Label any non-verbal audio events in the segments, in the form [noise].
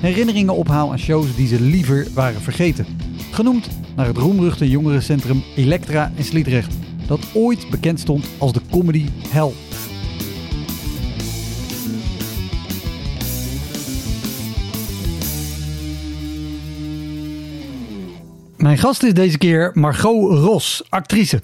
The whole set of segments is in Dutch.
herinneringen ophaal aan shows die ze liever waren vergeten. Genoemd naar het roemruchte jongerencentrum Elektra in Sliedrecht, dat ooit bekend stond als de comedy hell. Mijn gast is deze keer Margot Ros, actrice.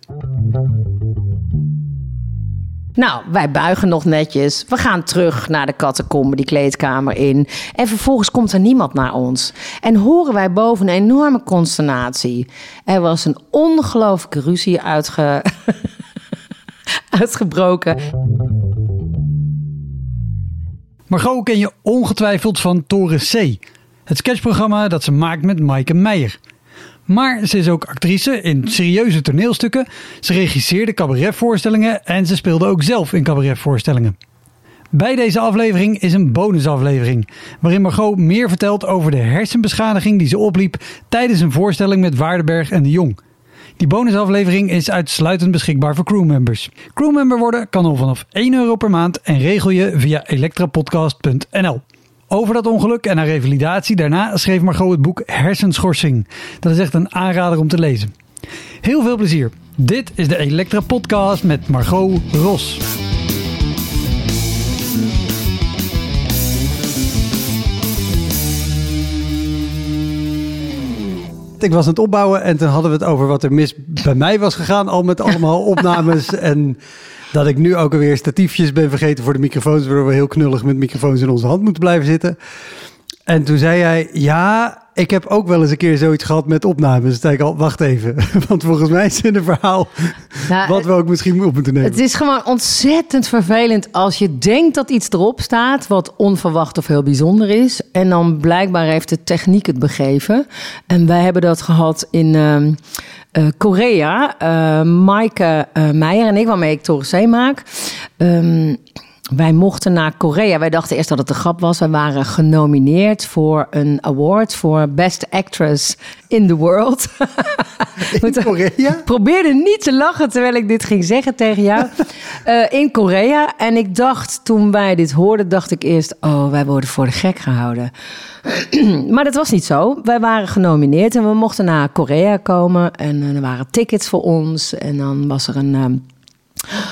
Nou, wij buigen nog netjes. We gaan terug naar de kattenkom, die kleedkamer in. En vervolgens komt er niemand naar ons. En horen wij boven een enorme consternatie. Er was een ongelooflijke ruzie uitge... [laughs] uitgebroken. Margot ken je ongetwijfeld van Toren C. Het sketchprogramma dat ze maakt met Maaike Meijer. Maar ze is ook actrice in serieuze toneelstukken. Ze regisseerde cabaretvoorstellingen en ze speelde ook zelf in cabaretvoorstellingen. Bij deze aflevering is een bonusaflevering, waarin Margot meer vertelt over de hersenbeschadiging die ze opliep tijdens een voorstelling met Waardenberg en de Jong. Die bonusaflevering is uitsluitend beschikbaar voor crewmembers. Crewmember worden kan al vanaf 1 euro per maand en regel je via elektrapodcast.nl. Over dat ongeluk en haar revalidatie daarna schreef Margot het boek Hersenschorsing. Dat is echt een aanrader om te lezen. Heel veel plezier. Dit is de Elektra Podcast met Margot Ros. Ik was aan het opbouwen en toen hadden we het over wat er mis bij mij was gegaan. Al met allemaal [laughs] opnames en dat ik nu ook alweer statiefjes ben vergeten voor de microfoons, waardoor we heel knullig met microfoons in onze hand moeten blijven zitten. En toen zei hij, ja, ik heb ook wel eens een keer zoiets gehad met opnames. Dus zei ik al, wacht even. [laughs] Want volgens mij is het een verhaal Nou, wat we ook misschien op moeten nemen. Het is gewoon ontzettend vervelend als je denkt dat iets erop staat... wat onverwacht of heel bijzonder is. En dan blijkbaar heeft de techniek het begeven. En wij hebben dat gehad in... ehm, eh, Korea, uh, Maaike eh, Meijer en ik, waarmee ik Torre maak. Ehm, wij mochten naar Korea. Wij dachten eerst dat het een grap was. Wij waren genomineerd voor een award voor Best Actress in the World. [laughs] In Korea? [laughs] probeerde niet te lachen terwijl ik dit ging zeggen tegen jou. [laughs] Eh, in Korea. En ik dacht, toen wij dit hoorden, dacht ik eerst... oh, wij worden voor de gek gehouden. [clears throat] maar dat was niet zo. Wij waren genomineerd en we mochten naar Korea komen. En eh, er waren tickets voor ons. En dan was er een... ehm,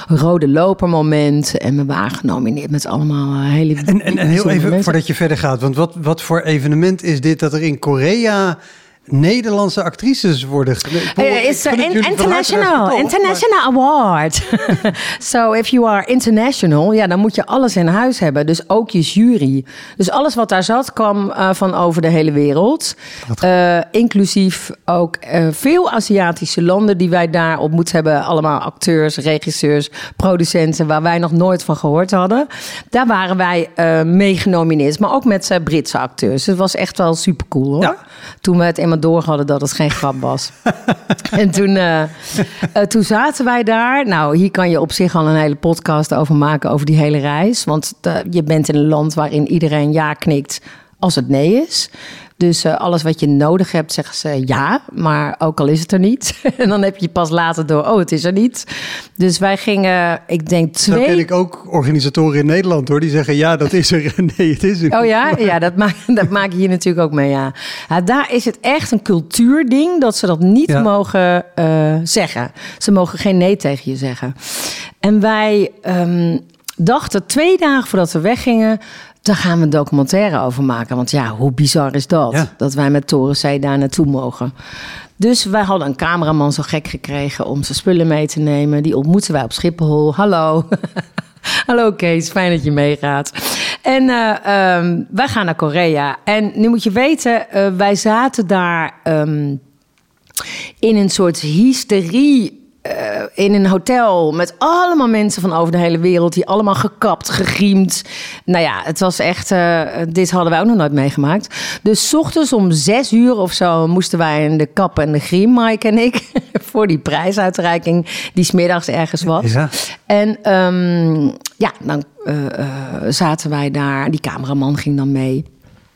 Rode lopermoment. En we waren genomineerd met allemaal eh, hele. En, en, en heel even voordat je verder gaat, want wat, wat voor evenement is dit dat er in Korea Nederlandse actrices worden ge- it's Ik an gun het jullie van harte international, maar- international award. [laughs] so if you are international, ja, dan moet je alles in huis hebben. Dus ook je jury. Dus alles wat daar zat kwam eh, van over de hele wereld. Eh, inclusief ook eh, veel Aziatische landen die wij daar ontmoet hebben. Allemaal acteurs, regisseurs, producenten waar wij nog nooit van gehoord hadden. Daar waren wij mee genomineerd. Maar ook met Britse acteurs. Dus het was echt wel super cool hoor. Ja. Toen we het eenmaal door hadden dat het geen grap was. [laughs] en toen, eh, eh, toen zaten wij daar. Nou, hier kan je op zich al een hele podcast over maken, over die hele reis. Want eh, je bent in een land waarin iedereen ja knikt als het nee is. Dus eh, alles wat je nodig hebt, zeggen ze ja, maar ook al is het er niet. [laughs] en dan heb je pas later door, oh, het is er niet. Dus wij gingen, ik denk ken twee... ik ook organisatoren in Nederland hoor, die zeggen ja, dat is er. [laughs] Nee, het is er. Oh ja, ja dat, maak, dat maak je hier natuurlijk ook mee, ja. ja. Daar is het echt een cultuurding dat ze dat niet Ja. mogen eh, zeggen. Ze mogen geen nee tegen je zeggen. En wij ehm, dachten twee dagen voordat we weggingen... daar gaan we een documentaire over maken. Want ja, hoe bizar is dat? Ja. Dat wij met Toren C daar naartoe mogen. Dus wij hadden een cameraman zo gek gekregen om zijn spullen mee te nemen. Die ontmoeten wij op Schiphol. Hallo. [laughs] Hallo Kees, fijn dat je meegaat. En uh, um, wij gaan naar Korea. En nu moet je weten, uh, wij zaten daar um, in een soort hysterie uh, in een hotel met allemaal mensen van over de hele wereld. Die allemaal gekapt, gegriemd. Nou ja, het was echt. Uh, dit hadden wij ook nog nooit meegemaakt. Dus s ochtends om zes uur of zo moesten wij in de kap en de griem, Mike en ik. [laughs] voor die prijsuitreiking die smiddags ergens was. Ja. En um, ja, dan uh, zaten wij daar. Die cameraman ging dan mee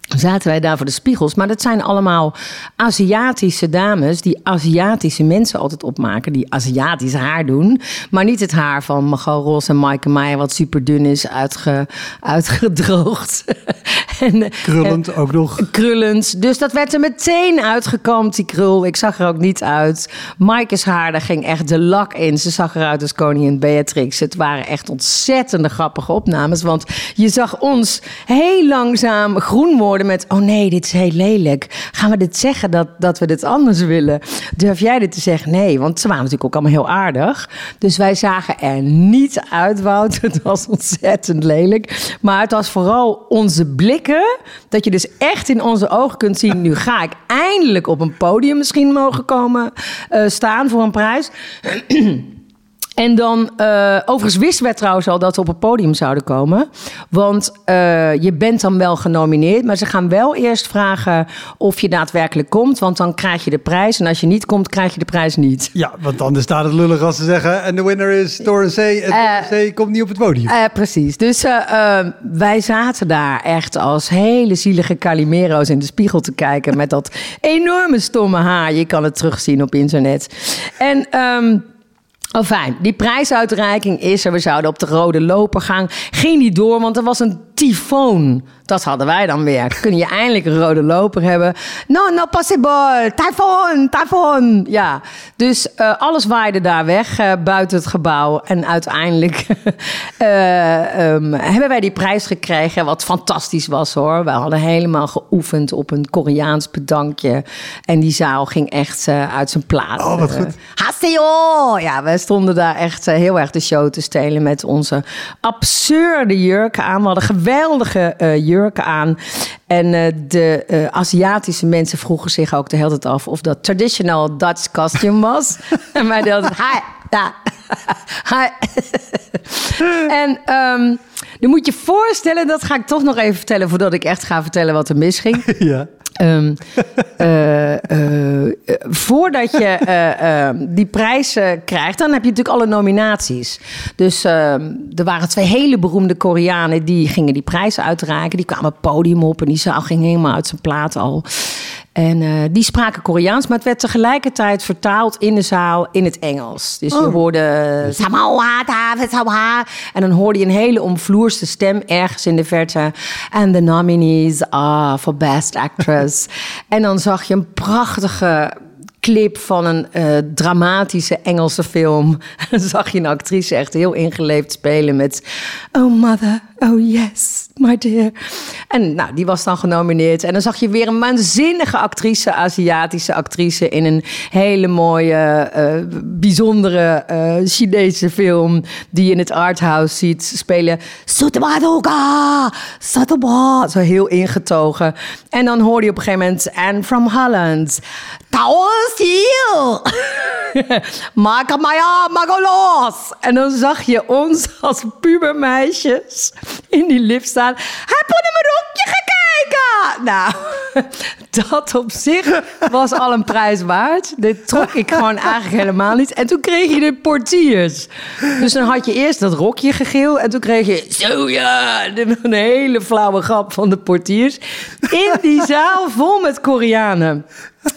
zaten wij daar voor de spiegels. Maar dat zijn allemaal Aziatische dames die Aziatische mensen altijd opmaken. Die Aziatisch haar doen. Maar niet het haar van Magal Ros en Maaike Meijer... wat super dun is, uitge, uitgedroogd. [laughs] en, krullend en, ook nog. Krullend. Dus dat werd er meteen uitgekamd, die krul. Ik zag er ook niet uit. Maaike's haar, daar ging echt de lak in. Ze zag eruit als koningin Beatrix. Het waren echt ontzettende grappige opnames. Want je zag ons heel langzaam groen worden met: oh nee, dit is heel lelijk. Gaan we dit zeggen dat, dat we dit anders willen? Durf jij dit te zeggen? Nee, want ze waren natuurlijk ook allemaal heel aardig. Dus wij zagen er niet uit, Wout. [laughs] Het was ontzettend lelijk. Maar het was vooral onze blikken. Dat je dus echt in onze ogen kunt zien: nu ga ik eindelijk op een podium misschien mogen komen uh, staan voor een prijs. [clears throat] En dan, uh, overigens wisten wij trouwens al dat we op het podium zouden komen. Want uh, je bent dan wel genomineerd, maar ze gaan wel eerst vragen of je daadwerkelijk komt. Want dan krijg je de prijs. En als je niet komt, krijg je de prijs niet. Ja, want anders staat het lullig als ze zeggen... en de winner is Torrens C. En uh, C komt niet op het podium. precies. Dus wij zaten daar echt als hele zielige Calimero's in de spiegel te kijken... met dat enorme stomme haar. Je kan het terugzien op internet. En... Um, Oh, fijn. Die prijsuitreiking is er. We zouden op de rode loper gaan. Ging niet door, want er was een tyfoon. Dat hadden wij dan weer. Kun je eindelijk een rode loper hebben? No, no possible. Tyfoon, tyfoon. Ja, dus uh, alles waaide daar weg uh, buiten het gebouw. En uiteindelijk uh, [laughs] um, hebben wij die prijs gekregen. Wat fantastisch was hoor. We hadden helemaal geoefend op een Koreaans bedankje. En die zaal ging echt uit zijn plaat. Oh, wat goed. Haseo! Ja, we stonden daar echt heel erg de show te stelen met onze absurde jurken aan. We hadden geweldige uh, jurken aan. En uh, de uh, Aziatische mensen vroegen zich ook de hele tijd af of dat traditional Dutch costume was. [laughs] en wij deden hi, ja, [laughs] hi. [laughs] en um, dan moet je voorstellen, dat ga ik toch nog even vertellen voordat ik echt ga vertellen wat er misging. ja. Um, uh, uh, voordat je uh, die prijs krijgt, dan heb je natuurlijk alle nominaties. Dus ehm, er waren twee hele beroemde Koreanen die gingen die prijs uitreiken. Die kwamen het podium op en die zaal ging helemaal uit zijn plaat al. En uh, die spraken Koreaans, maar het werd tegelijkertijd vertaald in de zaal in het Engels. Dus oh. je hoorde en dan hoorde je een hele omvloerste stem ergens in de verte. En de nominees are for Best Actress. [laughs] en dan zag je een prachtige clip van een uh, dramatische Engelse film. [laughs] zag je een actrice echt heel ingeleefd spelen met... Oh mother, oh yes, my dear. En nou, die was dan genomineerd. En dan zag je weer een waanzinnige actrice, Aziatische actrice... in een hele mooie, uh, bijzondere uh, Chinese film... die je in het arthouse ziet spelen. Sotomadoga, Sotoba. Zo heel ingetogen. En dan hoorde je op een gegeven moment... And from Holland... Taosil! [laughs] Maak Maya Magolos! En dan zag je ons als pubermeisjes in die lift staan. Heb je mijn rokje Nou, [laughs] dat op zich was al een prijs waard. Dit trok ik gewoon eigenlijk helemaal niet. En toen kreeg je de portiers. Dus dan had je eerst dat rokje gegeel. En toen kreeg je, zo ja, een hele flauwe grap van de portiers. In die zaal vol met Koreanen.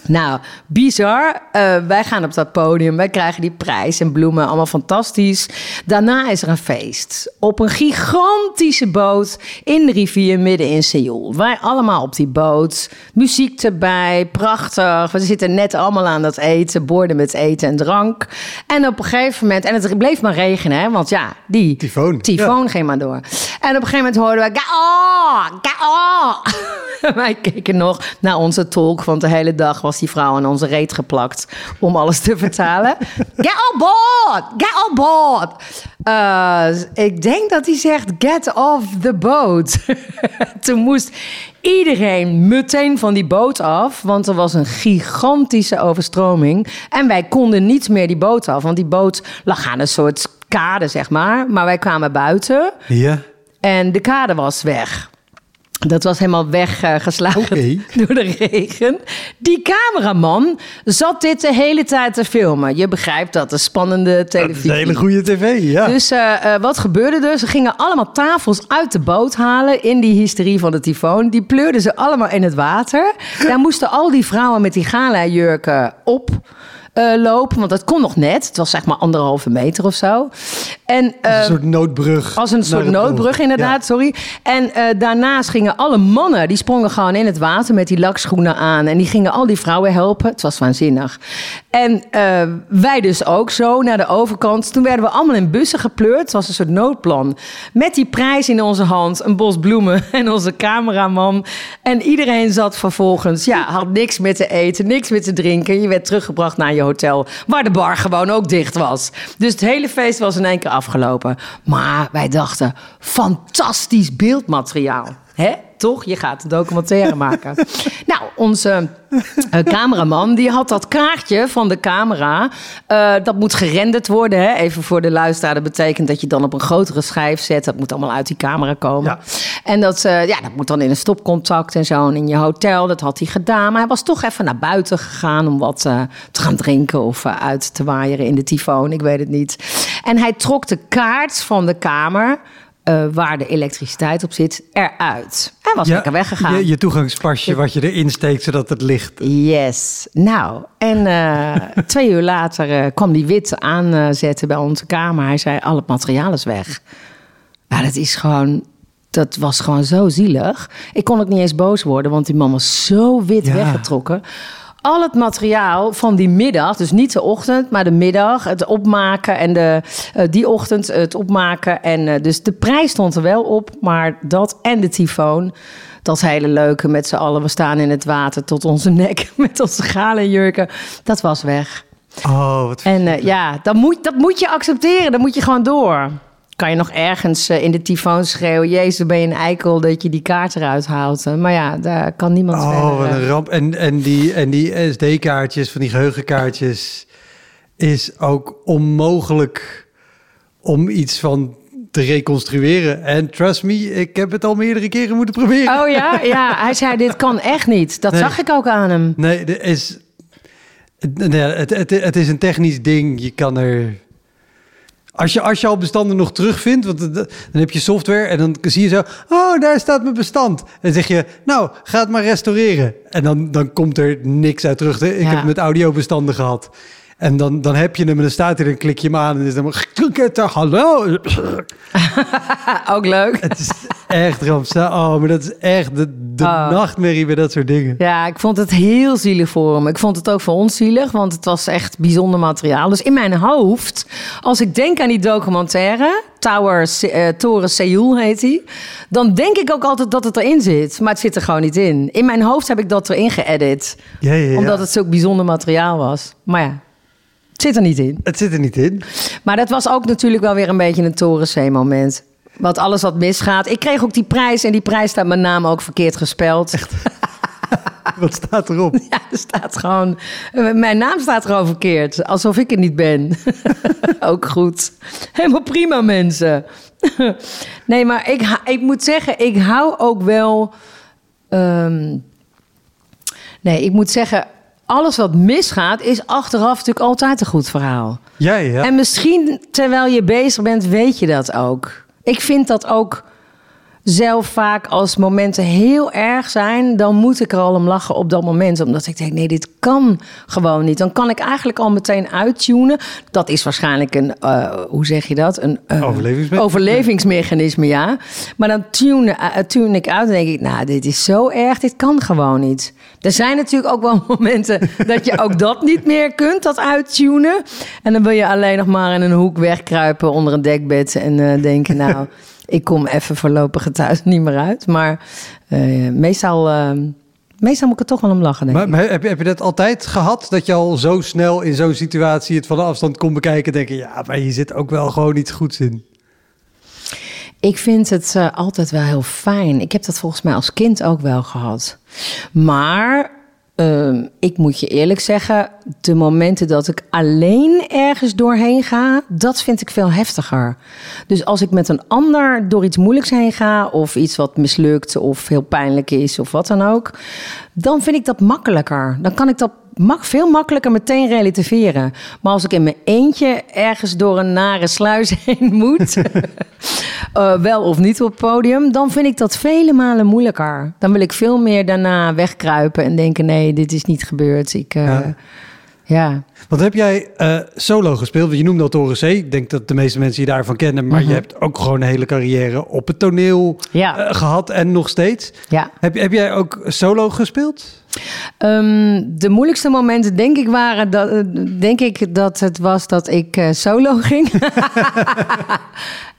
Nou, bizar. Uh, wij gaan op dat podium, wij krijgen die prijs en bloemen, allemaal fantastisch. Daarna is er een feest op een gigantische boot in de rivier midden in Seoul. Allemaal op die boot, muziek erbij, prachtig. We zitten net allemaal aan dat eten, borden met eten en drank. En op een gegeven moment, en het bleef maar regenen, hè, want ja, die tyfoon, tyfoon ja. ging maar door. En op een gegeven moment hoorden we, ga ga [laughs] Wij keken nog naar onze tolk, want de hele dag was die vrouw aan onze reet geplakt om alles te vertalen. [laughs] Get on board! Get on board! Uh, ik denk dat hij zegt: Get off the boat. [laughs] Toen moest iedereen meteen van die boot af, want er was een gigantische overstroming. En wij konden niet meer die boot af, want die boot lag aan een soort kade, zeg maar. Maar wij kwamen buiten. Ja. En de kade was weg. Dat was helemaal weggeslagen [laughs] door de regen. Die cameraman zat dit de hele tijd te filmen. Je begrijpt dat, een spannende televisie. een hele goede tv, ja. Dus eh, eh, wat gebeurde er? Ze gingen allemaal tafels uit de boot halen in die hysterie van de tyfoon. Die pleurden ze allemaal in het water. Daar moesten al die vrouwen met die gala-jurken op. eh, lopen, want dat kon nog net. Het was zeg maar anderhalve meter of zo. En, een eh, soort noodbrug. als een soort noodbrug, inderdaad, sorry. En eh, daarnaast gingen alle mannen, die sprongen gewoon in het water met die lakschoenen aan. En die gingen al die vrouwen helpen. Het was waanzinnig. En wij dus ook zo naar de overkant. Toen werden we allemaal in bussen gepleurd. Het was een soort noodplan. Met die prijs in onze hand, een bos bloemen [laughs] en onze cameraman. En iedereen zat vervolgens, ja, had niks meer te eten, niks meer te drinken. Je werd teruggebracht naar je hotel, waar de bar gewoon ook dicht was. Dus het hele feest was in één keer afgelopen. Maar wij dachten, fantastisch beeldmateriaal. Hè? Toch? Je gaat een documentaire [laughs] maken. nou, onze eh, cameraman die had dat kaartje van de camera. Eh, dat moet gerenderd worden. Hè? Even voor de luisteraar. Dat betekent dat je dan op een grotere schijf zet. Dat moet allemaal uit die camera komen. Ja. En dat, eh, ja, dat moet dan in een stopcontact en zo. En in je hotel. Dat had hij gedaan. Maar hij was toch even naar buiten gegaan om wat te gaan drinken. Of uit te waaieren in de tyfoon. Ik weet het niet. En hij trok de kaart van de kamer. Eh, waar de elektriciteit op zit, eruit. Hij was Ja, lekker weggegaan. Je, je toegangspasje wat je erin steekt zodat het licht... Yes. Nou, en eh, [laughs] twee uur later eh, kwam die wit aanzetten bij onze kamer. Hij zei, al het materiaal is weg. Maar dat is gewoon... Dat was gewoon zo zielig. Ik kon ook niet eens boos worden, want die man was zo wit Ja. weggetrokken. Al het materiaal van die middag, dus niet de ochtend, maar de middag, het opmaken en de, eh, die ochtend het opmaken. En eh, dus de prijs stond er wel op, maar dat en de tyfoon, dat hele leuke met z'n allen, we staan in het water tot onze nek [laughs] met onze galenjurken, dat was weg. Oh, wat... En eh, ja, dat moet, dat moet je accepteren, dan moet je gewoon door. Kan je nog ergens eh, in de tyfoon schreeuwen, jezus, ben je een eikel dat je die kaart eruit haalt. Eh, Maar ja, daar kan niemand Oh, verder, wat eh, een ramp. En, en die, en die SD-kaartjes, van die geheugenkaartjes, is ook onmogelijk om iets van te reconstrueren. En trust me, ik heb het al meerdere keren moeten proberen. Oh ja, [laughs] ja, hij zei dit kan echt niet. Dat Nee. zag ik ook aan hem. Nee, er is, nee, het, het, het is een technisch ding. Je kan er... Als je, als je al bestanden nog terugvindt, want dan heb je software en dan zie je zo, oh, daar staat mijn bestand. En dan zeg je, nou, ga het maar restaureren. En dan, dan komt er niks uit terug. Ik Ja. heb het met audiobestanden gehad. En dan, dan heb je hem en dan staat hij, dan klik je hem aan en dan is dan hallo. [laughs] Ook leuk. Het is echt rampzalig. Oh, maar dat is echt de, de Oh. nachtmerrie bij dat soort dingen. Ja, ik vond het heel zielig voor hem. Ik vond het ook voor ons zielig, want het was echt bijzonder materiaal. Dus in mijn hoofd, als ik denk aan die documentaire, Tower, eh, Toren Seoul heet die, dan denk ik ook altijd dat het erin zit. Maar het zit er gewoon niet in. In mijn hoofd heb ik dat erin geëdit, Ja, ja, ja. omdat het zulk bijzonder materiaal was. Maar ja, het zit er niet in. Het zit er niet in. Maar dat was ook natuurlijk wel weer een beetje een torenzee-moment. Want alles wat misgaat. Ik kreeg ook die prijs en die prijs staat mijn naam ook verkeerd gespeld. [laughs] Wat staat erop? [laughs] Ja, er staat gewoon. eh, Mijn naam staat gewoon verkeerd. Alsof ik het niet ben. [laughs] ook goed. Helemaal prima, mensen. nee, maar ik, ik moet zeggen, ik hou ook wel. ehm, nee, ik moet zeggen. Alles wat misgaat, is achteraf natuurlijk altijd een goed verhaal. Ja, ja. En misschien terwijl je bezig bent, weet je dat ook. Ik vind dat ook zelf vaak als momenten heel erg zijn, dan moet ik er al om lachen op dat moment. Omdat ik denk, nee, dit kan gewoon niet. Dan kan ik eigenlijk al meteen uittunen. Dat is waarschijnlijk een, eh, hoe zeg je dat? Een eh, Overlevingsme- overlevingsmechanisme, ja. Maar dan tune, eh, tune ik uit en denk ik, nou, dit is zo erg, dit kan gewoon niet. Er zijn natuurlijk ook wel [laughs] momenten dat je ook dat niet meer kunt, dat uittunen. En dan wil je alleen nog maar in een hoek wegkruipen onder een dekbed en denken, nou, Ik kom even voorlopig thuis niet meer uit. Maar uh, meestal, uh, meestal moet ik er toch wel om lachen. Denk maar, maar heb, je, heb je dat altijd gehad? Dat je al zo snel in zo'n situatie het van de afstand kon bekijken en denken... ja, maar je zit ook wel gewoon iets goeds in. Ik vind het uh, altijd wel heel fijn. Ik heb dat volgens mij als kind ook wel gehad. Maar uh, ik moet je eerlijk zeggen, de momenten dat ik alleen ergens doorheen ga, dat vind ik veel heftiger. Dus als ik met een ander door iets moeilijks heen ga, of iets wat mislukt, of heel pijnlijk is, of wat dan ook, dan vind ik dat makkelijker. Dan kan ik dat mag veel makkelijker meteen relativeren. Maar als ik in mijn eentje ergens door een nare sluis [laughs] heen moet, uh, [laughs] wel of niet op het podium, dan vind ik dat vele malen moeilijker. Dan wil ik veel meer daarna wegkruipen en denken: nee, dit is niet gebeurd. Ik, uh, ja. ja. Wat heb jij uh, solo gespeeld? Want je noemde al Toren C. Ik denk dat de meeste mensen je daarvan kennen. Maar je hebt ook gewoon een hele carrière op het toneel ja. gehad en nog steeds. Ja. Heb, heb jij ook solo gespeeld? Um, de moeilijkste momenten, denk ik, waren dat, denk ik dat het was dat ik uh, solo [laughs] ging.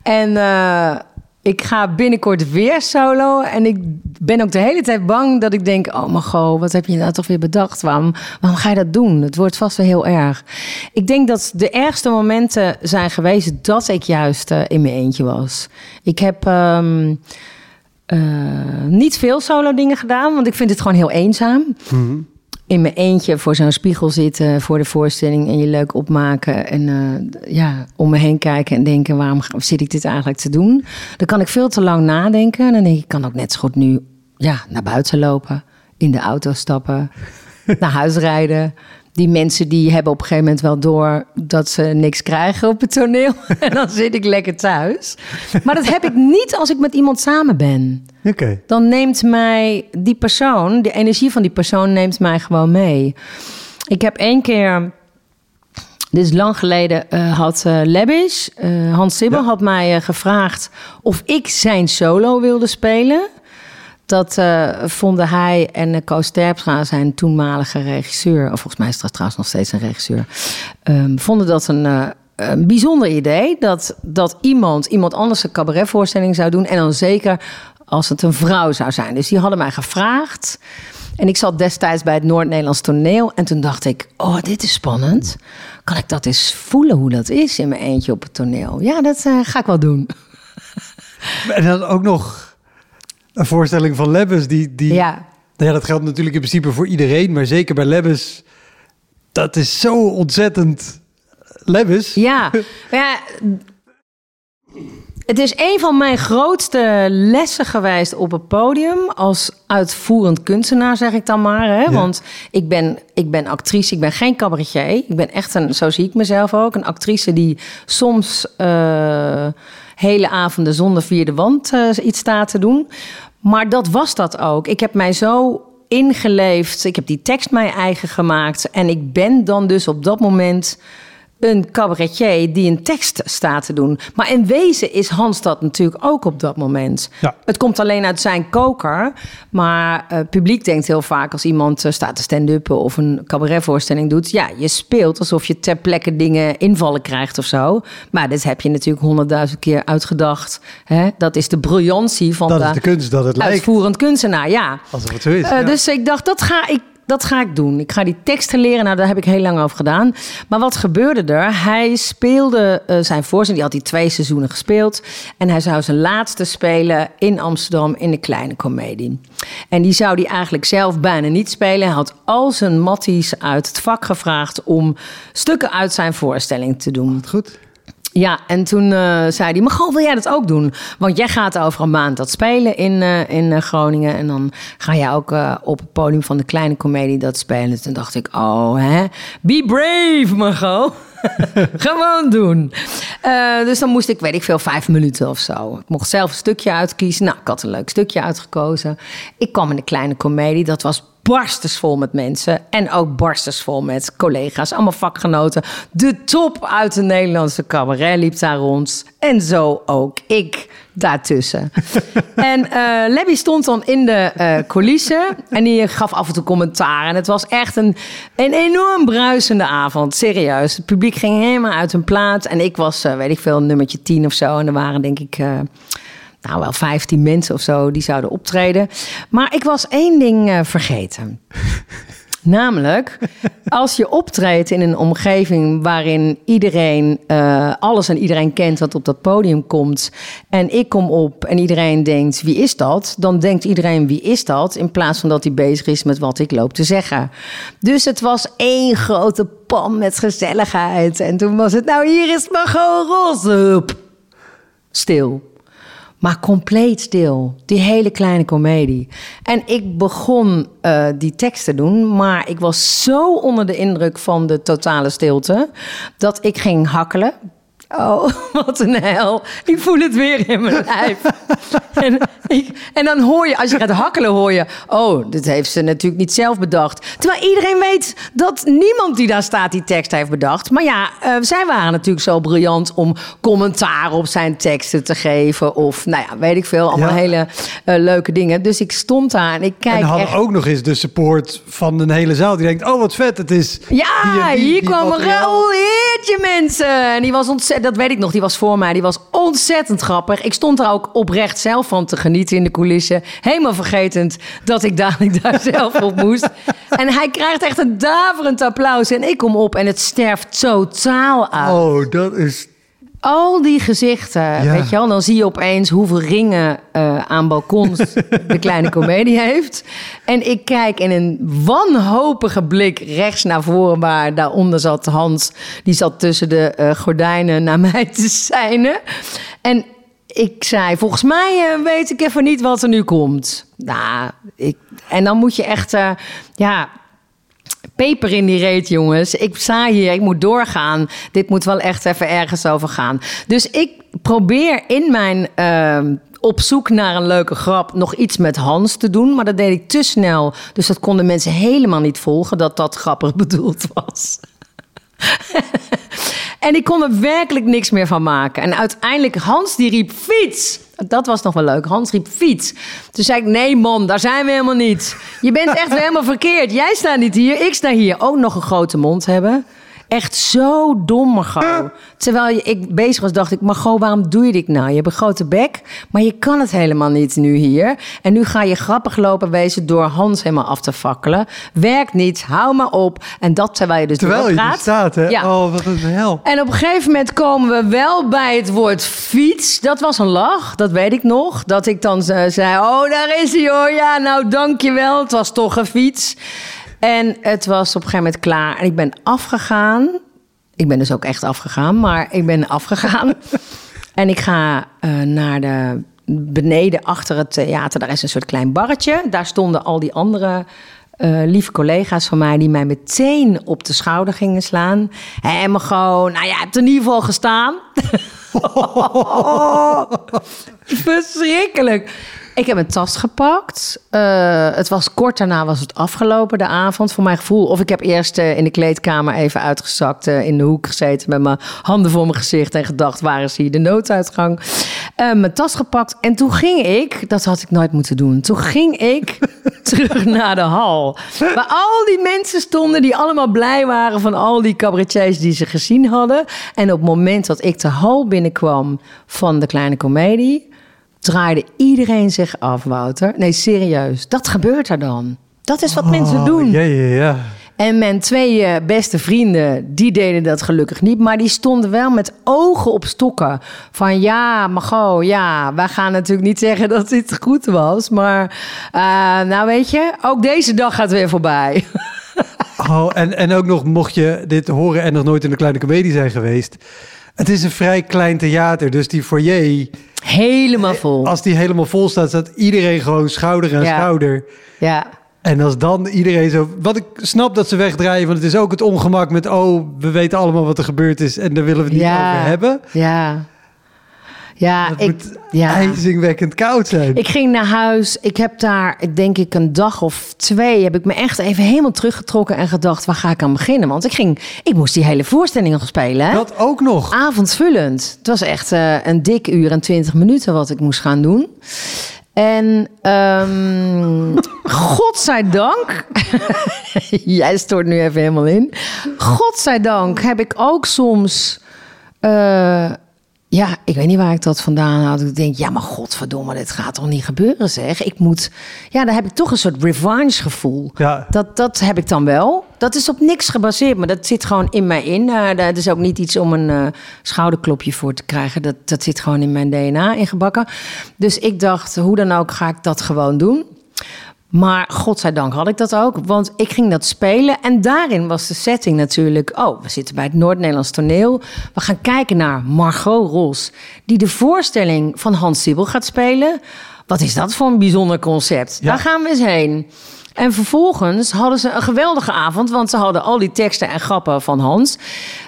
en uh, ik ga binnenkort weer solo. En ik ben ook de hele tijd bang dat ik denk: Oh, mijn god, wat heb je nou toch weer bedacht? Waarom, waarom ga je dat doen? Het wordt vast wel heel erg. Ik denk dat de ergste momenten zijn geweest dat ik juist in mijn eentje was. Ik heb. Um, uh, niet veel solo dingen gedaan, want ik vind het gewoon heel eenzaam. Mm -hmm. In mijn eentje voor zo'n spiegel zitten voor de voorstelling en je leuk opmaken. En uh, ja, om me heen kijken en denken: waarom zit ik dit eigenlijk te doen? Dan kan ik veel te lang nadenken. En dan denk ik: ik kan ook net zo goed nu ja, naar buiten lopen, in de auto stappen, [laughs] naar huis rijden. Die mensen die hebben op een gegeven moment wel door dat ze niks krijgen op het toneel. [laughs] en dan zit ik lekker thuis. Maar dat heb ik niet als ik met iemand samen ben. Okay. Dan neemt mij die persoon, de energie van die persoon neemt mij gewoon mee. Ik heb één keer, dit is lang geleden, uh, had uh, uh, Hans Sibbel, ja. had mij gevraagd of ik zijn solo wilde spelen. Dat uh, vonden hij en Koos Terpstra, zijn toenmalige regisseur... of volgens mij is dat trouwens nog steeds een regisseur... Um, vonden dat een, uh, een bijzonder idee. Dat, dat iemand, iemand anders een cabaretvoorstelling zou doen... en dan zeker als het een vrouw zou zijn. Dus die hadden mij gevraagd... En ik zat destijds bij het Noord-Nederlands toneel. En toen dacht ik, oh, dit is spannend. Kan ik dat eens voelen hoe dat is in mijn eentje op het toneel? Ja, dat ga ik wel doen. En dan ook nog een voorstelling van Lebbes die... die ja. Nou ja, dat geldt natuurlijk in principe voor iedereen, maar zeker bij Lebbes. Dat is zo ontzettend Lebbes. Ja, [laughs] ja het is een van mijn grootste lessen geweest op het podium als uitvoerend kunstenaar, zeg ik dan maar. Hè? Ja. Want ik ben, ik ben actrice, ik ben geen cabaretier. Ik ben echt een, zo zie ik mezelf ook, een actrice die soms uh, hele avonden zonder vierde wand uh, iets staat te doen. Maar dat was dat ook. Ik heb mij zo ingeleefd. Ik heb die tekst mij eigen gemaakt. En ik ben dan dus op dat moment een cabaretier die een tekst staat te doen. Maar in wezen is Hans dat natuurlijk ook op dat moment. Ja. Het komt alleen uit zijn koker. Maar het uh, publiek denkt heel vaak als iemand uh, staat te stand-uppen of een cabaretvoorstelling doet. Ja, je speelt alsof je ter plekke dingen invallen krijgt of zo. Maar dit heb je natuurlijk honderdduizend keer uitgedacht. Hè? Dat is de briljantie van dat de, is de kunst dat het uitvoerend lijkt. kunstenaar. Ja. Alsof het zo is. Uh, ja. Dus ik dacht, dat ga ik dat ga ik doen. Ik ga die teksten leren. Nou, daar heb ik heel lang over gedaan. Maar wat gebeurde er? Hij speelde uh, zijn voorstelling. Die had hij twee seizoenen gespeeld. En hij zou zijn laatste spelen in Amsterdam in de kleine komedie. En die zou hij eigenlijk zelf bijna niet spelen. Hij had al zijn matties uit het vak gevraagd om stukken uit zijn voorstelling te doen. Goed. Ja, en toen uh, zei hij, goh, wil jij dat ook doen? Want jij gaat over een maand dat spelen in, uh, in uh, Groningen. En dan ga jij ook op het podium van de kleine komedie dat spelen. Toen dacht ik, oh hè, be brave Margot. [laughs] Gewoon doen. Dus dan moest ik, weet ik veel, vijf minuten of zo. Ik mocht zelf een stukje uitkiezen. Nou, ik had een leuk stukje uitgekozen. Ik kwam in de kleine komedie. Dat was barstensvol met mensen. En ook barstensvol met collega's. Allemaal vakgenoten. De top uit de Nederlandse cabaret liep daar rond. En zo ook ik daartussen. [laughs] en uh, Lebby stond dan in de uh, coulissen. En die gaf af en toe commentaar. En het was echt een, een enorm bruisende avond. Serieus. Het publiek ging helemaal uit hun plaat. En ik was, uh, weet ik veel, nummertje tien of zo. En er waren denk ik nou wel 15 mensen of zo die zouden optreden. Maar ik was één ding eh, vergeten. [laughs] Namelijk, als je optreedt in een omgeving waarin iedereen eh, alles en iedereen kent wat op dat podium komt. En ik kom op en iedereen denkt: wie is dat? Dan denkt iedereen: wie is dat? In plaats van dat hij bezig is met wat ik loop te zeggen. Dus het was één grote pan met gezelligheid. En toen was het: nou, hier is Margot Rosse. Stil. Maar compleet stil. Die hele kleine komedie. En ik begon uh, die tekst te doen, maar ik was zo onder de indruk van de totale stilte dat ik ging hakkelen. Oh, [laughs] wat een hel. Ik voel het weer in mijn lijf. [laughs] en, ik, en, dan hoor je, als je gaat hakkelen, hoor je... Oh, dit heeft ze natuurlijk niet zelf bedacht. Terwijl iedereen weet dat niemand die daar staat die tekst heeft bedacht. Maar ja, uh, zij waren natuurlijk zo briljant om commentaar op zijn teksten te geven. Of, nou ja, weet ik veel. Allemaal ja. hele uh, leuke dingen. Dus ik stond daar en ik kijk En hadden echt... ook nog eens de support van een hele zaal. Die denkt, oh wat vet, het is... Ja, die, die, hier die kwam materiaal. Raoul Heertje, mensen. En die was ontzettend, dat weet ik nog, die was voor mij. Die was ontzettend grappig. Ik stond er ook oprecht zelf van te genieten in de coulissen. Helemaal vergetend dat ik dadelijk [laughs] daar zelf op moest. En hij krijgt echt een daverend applaus. En ik kom op en het sterft totaal uit. Oh, dat is... Al die gezichten, Ja. weet je wel. Dan zie je opeens hoeveel ringen eh, aan balkons [laughs] de kleine komedie heeft. En ik kijk in een wanhopige blik rechts naar voren... waar daaronder zat Hans. Die zat tussen de eh, gordijnen naar [laughs] mij te seinen. En ik zei, volgens mij eh, weet ik even niet wat er nu komt. Nou, ik, en dan moet je echt... ja, peper in die reet, jongens. Ik sta hier, ik moet doorgaan. Dit moet wel echt even ergens over gaan. Dus ik probeer in mijn ehm, op zoek naar een leuke grap nog iets met Hans te doen. Maar dat deed ik te snel. Dus dat konden mensen helemaal niet volgen dat dat grappig [laughs] bedoeld was. [laughs] En ik kon er werkelijk niks meer van maken. En uiteindelijk, Hans die riep fiets. Dat was nog wel leuk. Hans riep fiets. Toen zei ik, nee man, daar zijn we helemaal niet. Je bent echt helemaal verkeerd. Jij staat niet hier, ik sta hier. Ook nog een grote mond hebben. Echt zo dom, Margot. Terwijl je, ik bezig was, dacht ik... Margot, waarom doe je dit nou? Je hebt een grote bek, maar je kan het helemaal niet nu hier. En nu ga je grappig lopen wezen door Hans helemaal af te fakkelen. Werkt niet, hou maar op. En dat terwijl je dus Terwijl je doorpraat. staat, hè? Ja. Oh, wat een hel. En op een gegeven moment komen we wel bij het woord fiets. Dat was een lach, dat weet ik nog. Dat ik dan eh, zei, oh, daar is hij hoor. Ja, nou, dankjewel. Het was toch een fiets. En het was op een gegeven moment klaar. En ik ben afgegaan. Ik ben dus ook echt afgegaan, maar ik ben afgegaan. [laughs] en ik ga eh, naar de beneden achter het theater. Daar is een soort klein barretje. Daar stonden al die andere eh, lieve collega's van mij... die mij meteen op de schouder gingen slaan. Hé, maar gewoon, nou ja, je hebt in ieder geval gestaan. [laughs] [laughs] Verschrikkelijk. Ik heb een tas gepakt. Eh, het was kort daarna was het afgelopen, de avond, voor mijn gevoel. Of ik heb eerst eh, in de kleedkamer even uitgezakt, eh, in de hoek gezeten... met mijn handen voor mijn gezicht en gedacht, waar is hier de nooduitgang? Mijn tas gepakt en toen ging ik, dat had ik nooit moeten doen... toen ging ik [laughs] terug naar de hal. Waar al die mensen stonden die allemaal blij waren... van al die cabaretiers die ze gezien hadden. En op het moment dat ik de hal binnenkwam van de Kleine Comedie draaide iedereen zich af, Wouter. Nee, serieus. Dat gebeurt er dan. Dat is wat mensen doen. Oh, Ja, ja, ja. En mijn twee eh, beste vrienden, die deden dat gelukkig niet. Maar die stonden wel met ogen op stokken. Van ja, Margot, ja, wij gaan natuurlijk niet zeggen dat dit goed was. Maar eh, nou weet je, ook deze dag gaat weer voorbij. [laughs] Oh, en, en ook nog, mocht je dit horen en nog nooit in de kleine comedie zijn geweest. Het is een vrij klein theater, dus die foyer, Helemaal vol. als die helemaal vol staat, staat iedereen gewoon schouder aan Ja. schouder. Ja. En als dan iedereen zo... Wat ik snap dat ze wegdraaien, want het is ook het ongemak met... oh, we weten allemaal wat er gebeurd is en daar willen we het niet Ja. over hebben. Ja. Ja, Het ik, moet ja. ijzingwekkend koud zijn. Ik ging naar huis. Ik heb daar, denk ik, een dag of twee... heb ik me echt even helemaal teruggetrokken en gedacht... waar ga ik aan beginnen? Want ik, ging, ik moest die hele voorstelling nog spelen. Hè? Dat ook nog. Avondvullend. Het was echt eh, een dik uur en twintig minuten wat ik moest gaan doen. En ehm [laughs] godzijdank... [laughs] Jij stort nu even helemaal in. Godzijdank heb ik ook soms... eh, ja, ik weet niet waar ik dat vandaan had. Ik denk, ja, maar godverdomme, dit gaat toch niet gebeuren, zeg. Ik moet, ja, daar heb ik toch een soort revanche gevoel. Ja. Dat, dat heb ik dan wel. Dat is op niks gebaseerd, maar dat zit gewoon in mij in. Uh, dat is ook niet iets om een uh, schouderklopje voor te krijgen. Dat, dat zit gewoon in mijn DNA ingebakken. Dus ik dacht, hoe dan ook ga ik dat gewoon doen. Maar godzijdank had ik dat ook, want ik ging dat spelen. En daarin was de setting natuurlijk... oh, we zitten bij het Noord-Nederlands toneel. We gaan kijken naar Margot Ros... die de voorstelling van Hans Siebel gaat spelen. Wat is dat voor een bijzonder concept? Ja. Daar gaan we eens heen. En vervolgens hadden ze een geweldige avond... want ze hadden al die teksten en grappen van Hans.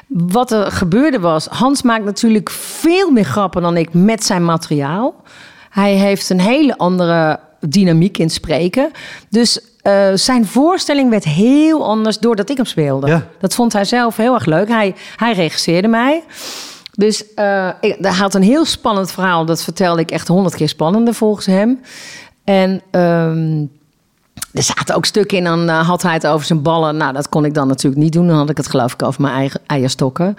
Wat er gebeurde was... Hans maakt natuurlijk veel meer grappen dan ik met zijn materiaal. Hij heeft een hele andere dynamiek in spreken. Dus uh, zijn voorstelling werd heel anders doordat ik hem speelde. Ja. Dat vond hij zelf heel erg leuk. Hij, hij regisseerde mij. Dus uh, ik, hij had een heel spannend verhaal. Dat vertelde ik echt honderd keer spannender volgens hem. En um, er zaten ook stukken in, dan uh, had hij het over zijn ballen. Nou, dat kon ik dan natuurlijk niet doen. Dan had ik het geloof ik over mijn eigen eierstokken.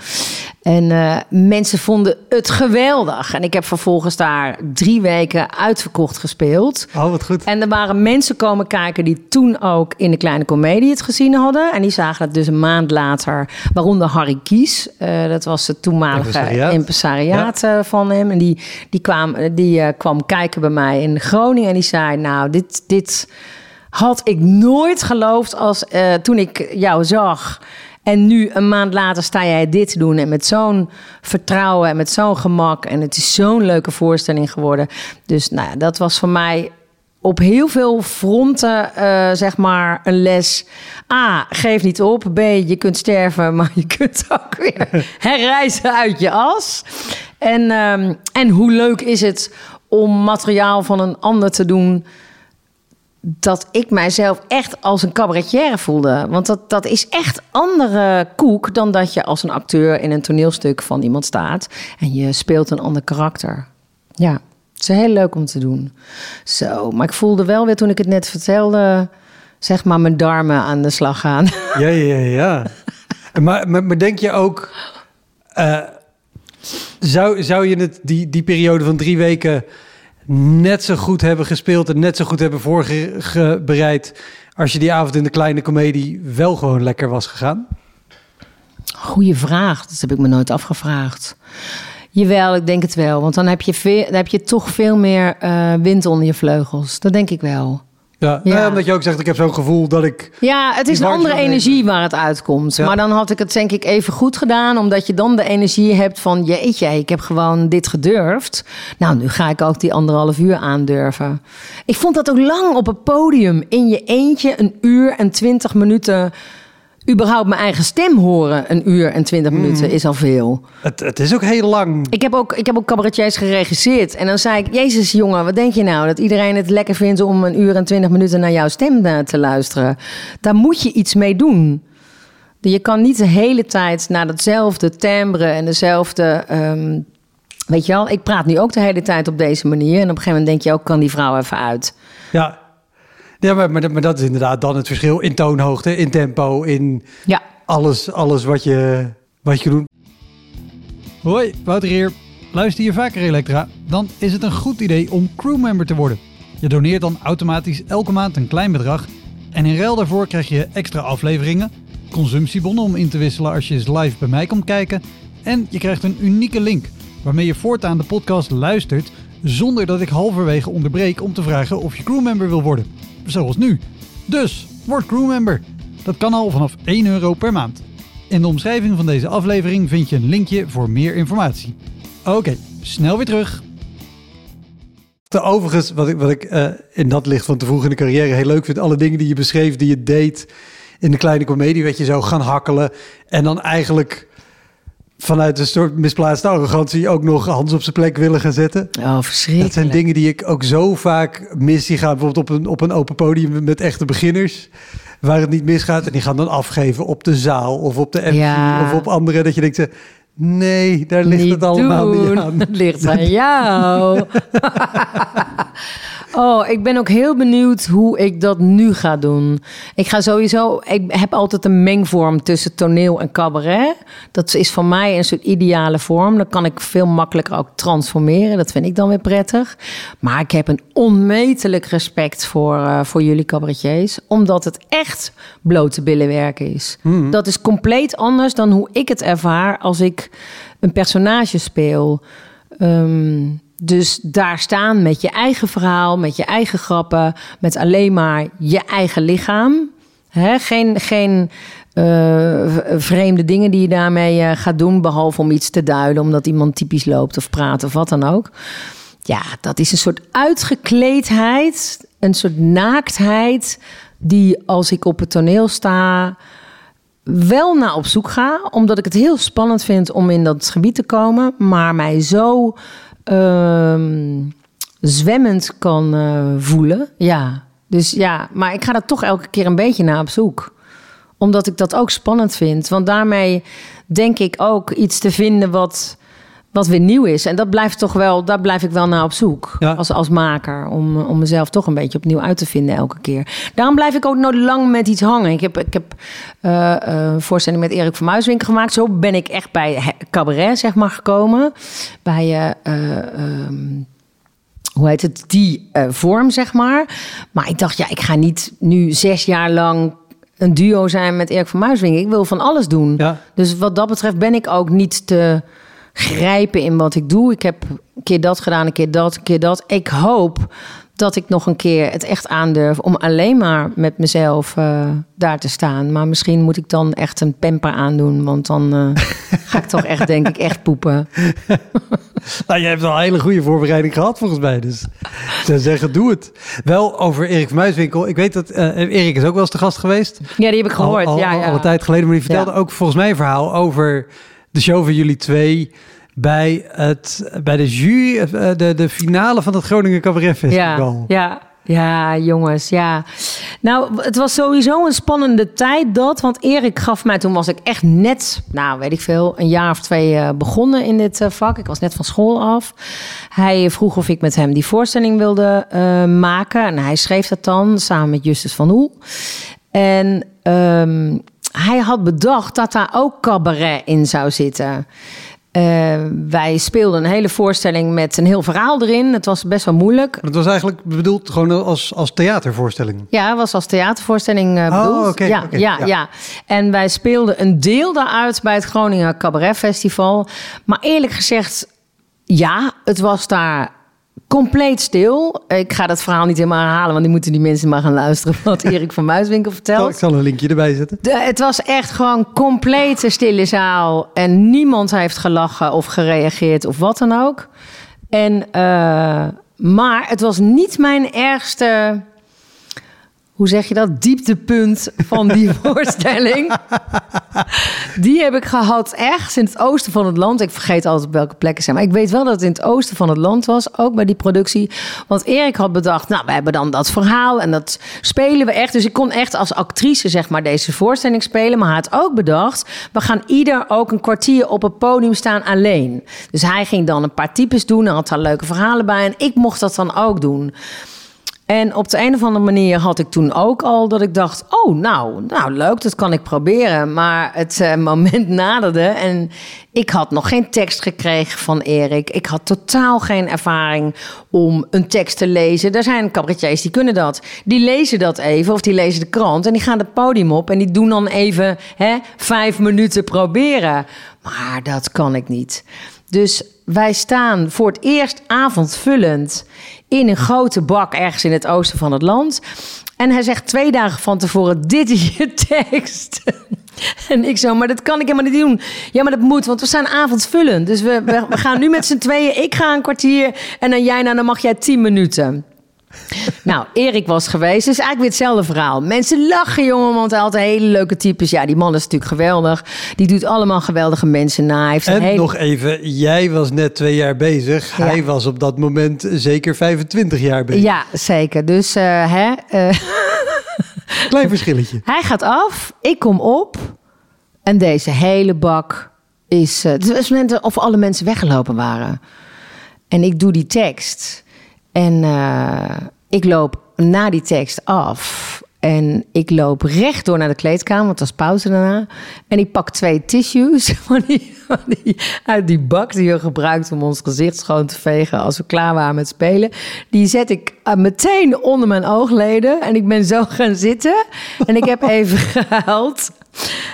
En uh, mensen vonden het geweldig. En ik heb vervolgens daar drie weken uitverkocht gespeeld. Oh, wat goed. En er waren mensen komen kijken die toen ook in de Kleine Comedie het gezien hadden. En die zagen het dus een maand later. Waaronder Harry Kies. Uh, dat was het toenmalige Impresariaat. impresariaat ja. van hem. En die, die, kwam, die kwam kijken bij mij in Groningen. En die zei, nou, dit... dit had ik nooit geloofd als uh, toen ik jou zag. En nu, een maand later, sta jij dit te doen. En met zo'n vertrouwen en met zo'n gemak. En het is zo'n leuke voorstelling geworden. Dus nou ja, dat was voor mij op heel veel fronten, uh, zeg maar, een les. A, geef niet op. B, je kunt sterven, [laughs] maar je kunt ook weer [laughs] herreizen uit je as. En, um, en hoe leuk is het om materiaal van een ander te doen dat ik mijzelf echt als een cabaretière voelde. Want dat, dat is echt andere koek dan dat je als een acteur in een toneelstuk van iemand staat en je speelt een ander karakter. Ja, het is heel leuk om te doen. Zo, maar ik voelde wel weer toen ik het net vertelde, zeg maar mijn darmen aan de slag gaan. [laughs] Ja, ja, ja. maar, maar, maar denk je ook, uh, zou, zou je het die, die periode van drie weken net zo goed hebben gespeeld en net zo goed hebben voorbereid als je die avond in de kleine komedie wel gewoon lekker was gegaan? Goeie vraag. Dat heb ik me nooit afgevraagd. Jawel, ik denk het wel. Want dan heb je, veel, dan heb je toch veel meer uh, wind onder je vleugels. Dat denk ik wel. Ja, ja. Nou, omdat je ook zegt, ik heb zo'n gevoel dat ik... Ja, het is een andere energie nemen. waar het uitkomt. Ja. Maar dan had ik het denk ik even goed gedaan... omdat je dan de energie hebt van... jeetje, ik heb gewoon dit gedurfd. Nou, nu ga ik ook die anderhalf uur aandurven. Ik vond dat ook lang op het podium. In je eentje een uur en twintig minuten... überhaupt mijn eigen stem horen, een uur en twintig Mhm. minuten, is al veel. Het, het is ook heel lang. Ik heb ook, ik heb ook cabaretiers geregisseerd. En dan zei ik, jezus jongen, wat denk je nou? Dat iedereen het lekker vindt om een uur en twintig minuten naar jouw stem uh, te luisteren. Daar moet je iets mee doen. Je kan niet de hele tijd naar datzelfde timbre en dezelfde... Um, weet je wel, ik praat nu ook de hele tijd op deze manier. En op een gegeven moment denk je ook, kan die vrouw even uit. Ja, ja maar, maar, maar dat is inderdaad dan het verschil in toonhoogte, in tempo, in ja. alles, alles wat, je, wat je doet. Hoi, Wouter hier. Luister je vaker Elektra? Dan is het een goed idee om crewmember te worden. Je doneert dan automatisch elke maand een klein bedrag. En in ruil daarvoor krijg je extra afleveringen, consumptiebonnen om in te wisselen als je eens live bij mij komt kijken. En je krijgt een unieke link waarmee je voortaan de podcast luistert zonder dat ik halverwege onderbreek om te vragen of je crewmember wil worden. Zoals nu. Dus, word crewmember. Dat kan al vanaf 1 euro per maand. In de omschrijving van deze aflevering vind je een linkje voor meer informatie. Oké, snel weer terug. Overigens, wat ik, wat ik uh, in dat licht van te vroeg in de carrière heel leuk vind, alle dingen die je beschreef, die je deed in de kleine komedie, weet je, zo gaan hakkelen en dan eigenlijk vanuit een soort misplaatste arrogantie ook nog Hans op zijn plek willen gaan zetten. Oh, verschrikkelijk. Dat zijn dingen die ik ook zo vaak mis. Die gaan bijvoorbeeld op een, op een open podium met echte beginners, waar het niet misgaat. En die gaan dan afgeven op de zaal of op de MC Ja. of op andere. Dat je denkt, nee, daar ligt Niet het allemaal doen. niet aan. Het [laughs] ligt aan jou. [laughs] [laughs] Oh, ik ben ook heel benieuwd hoe ik dat nu ga doen. Ik ga sowieso. Ik heb altijd een mengvorm tussen toneel en cabaret. Dat is voor mij een soort ideale vorm. Dan kan ik veel makkelijker ook transformeren. Dat vind ik dan weer prettig. Maar ik heb een onmetelijk respect voor, uh, voor jullie cabaretiers. Omdat het echt blote billenwerk is. Hmm. Dat is compleet anders dan hoe ik het ervaar als ik een personage speel. Um, dus daar staan met je eigen verhaal, met je eigen grappen, met alleen maar je eigen lichaam. geen geen uh, vreemde dingen die je daarmee uh, gaat doen, behalve om iets te duiden, omdat iemand typisch loopt of praat of wat dan ook. Ja, dat is een soort uitgekleedheid, een soort naaktheid, die als ik op het toneel sta, wel naar op zoek ga, omdat ik het heel spannend vind om in dat gebied te komen, maar mij zo zwemmend kan uh, voelen. Ja, dus ja, maar ik ga er toch elke keer een beetje naar op zoek. Omdat ik dat ook spannend vind. Want daarmee denk ik ook iets te vinden wat, wat weer nieuw is. En dat blijft toch wel, daar blijf ik wel naar op zoek. Als, als maker. Om, om mezelf toch een beetje opnieuw uit te vinden elke keer. Daarom blijf ik ook nooit lang met iets hangen. Ik heb, ik heb uh, uh, voorstelling met Erik van Muiswinkel gemaakt. Zo ben ik echt bij cabaret, zeg maar, gekomen. Bij... Uh, um, hoe heet het, die vorm, zeg maar. Maar ik dacht, ja, ik ga niet nu zes jaar lang een duo zijn met Erik van Muiswinkel. Ik wil van alles doen. Ja. Dus wat dat betreft ben ik ook niet te grijpen in wat ik doe. Ik heb een keer dat gedaan, een keer dat, een keer dat. Ik hoop dat ik nog een keer het echt aandurf om alleen maar met mezelf uh, daar te staan. Maar misschien moet ik dan echt een pamper aandoen, want dan uh, [laughs] ga ik toch echt, denk ik, echt poepen. [laughs] nou, je hebt al een hele goede voorbereiding gehad volgens mij, dus ik zou zeggen, doe het. Wel over Erik Muiswinkel. Ik weet dat uh, Erik is ook wel eens te gast geweest. Ja, die heb ik gehoord. Al, al, ja, ja. al een tijd geleden, maar die vertelde ook volgens mij een verhaal over de show van jullie twee bij, het, bij de jury, eh, de, de finale van het Groningen Cabaret Festival. Ja, ja. Ja, jongens, ja. Nou, het was sowieso een spannende tijd dat. Want Erik gaf mij, toen was ik echt net, nou weet ik veel, een jaar of twee uh, begonnen in dit uh, vak. Ik was net van school af. Hij vroeg of ik met hem die voorstelling wilde uh, maken. En hij schreef dat dan samen met Justus van Oel. En um, hij had bedacht dat daar ook cabaret in zou zitten. Uh, wij speelden een hele voorstelling met een heel verhaal erin. Het was best wel moeilijk. Het was eigenlijk bedoeld gewoon als, als theatervoorstelling? Ja, het was als theatervoorstelling uh, bedoeld. Oh, okay, ja, okay, ja, ja, ja, En wij speelden een deel daaruit bij het Groningen Cabaret Festival. Maar eerlijk gezegd, ja, het was daar compleet stil. Ik ga dat verhaal niet helemaal herhalen, want die moeten die mensen maar gaan luisteren wat [laughs] Erik van Muiswinkel vertelt. Ik zal een linkje erbij zetten. De, het was echt gewoon complete stille zaal en niemand heeft gelachen of gereageerd of wat dan ook. En, uh, maar het was niet mijn ergste hoe zeg je dat, dieptepunt van die [laughs] voorstelling. Die heb ik gehad echt in het oosten van het land. Ik vergeet altijd op welke plekken zijn. Maar ik weet wel dat het in het oosten van het land was. Ook bij die productie. Want Erik had bedacht, nou, we hebben dan dat verhaal. En dat spelen we echt. Dus ik kon echt als actrice, zeg maar, deze voorstelling spelen. Maar hij had ook bedacht, we gaan ieder ook een kwartier op het podium staan alleen. Dus hij ging dan een paar types doen. En had daar leuke verhalen bij. En ik mocht dat dan ook doen. En op de een of andere manier had ik toen ook al dat ik dacht: oh, nou, nou leuk, dat kan ik proberen. Maar het uh, [laughs] moment naderde en ik had nog geen tekst gekregen van Erik. Ik had totaal geen ervaring om een tekst te lezen. Er zijn cabaretiers die kunnen dat. Die lezen dat even of die lezen de krant en die gaan het podium op en die doen dan even hè, vijf minuten proberen. Maar dat kan ik niet. Dus wij staan voor het eerst avondvullend in een grote bak ergens in het oosten van het land. En hij zegt twee dagen van tevoren: Dit is je [laughs] tekst. En ik zo, maar dat kan ik helemaal niet doen. Ja, maar dat moet, want we zijn avondvullend. Dus we, we, we gaan nu met z'n tweeën. Ik ga een kwartier en dan jij, nou, dan mag jij tien minuten. Nou, Erik was geweest. Dus eigenlijk weer hetzelfde verhaal. Mensen lachen, jongen, want hij had hele leuke types. Ja, die man is natuurlijk geweldig. Die doet allemaal geweldige mensen na. Heeft en hele... nog even, jij was net twee jaar bezig. Ja. Hij was op dat moment zeker 25 jaar bezig. Ja, zeker. Dus, uh, hè... Uh... [laughs] Klein verschilletje. Hij gaat af, ik kom op. En deze hele bak is... Uh, het was net of alle mensen weggelopen waren. En ik doe die tekst... En uh, ik loop na die tekst af. En ik loop rechtdoor naar de kleedkamer, want het was pauze daarna. En ik pak twee tissues [laughs] van die, van die, uit die bak die we gebruikt om ons gezicht schoon te vegen als we klaar waren met spelen. Die zet ik uh, meteen onder mijn oogleden. En ik ben zo gaan zitten. En ik heb even [laughs] gehuild.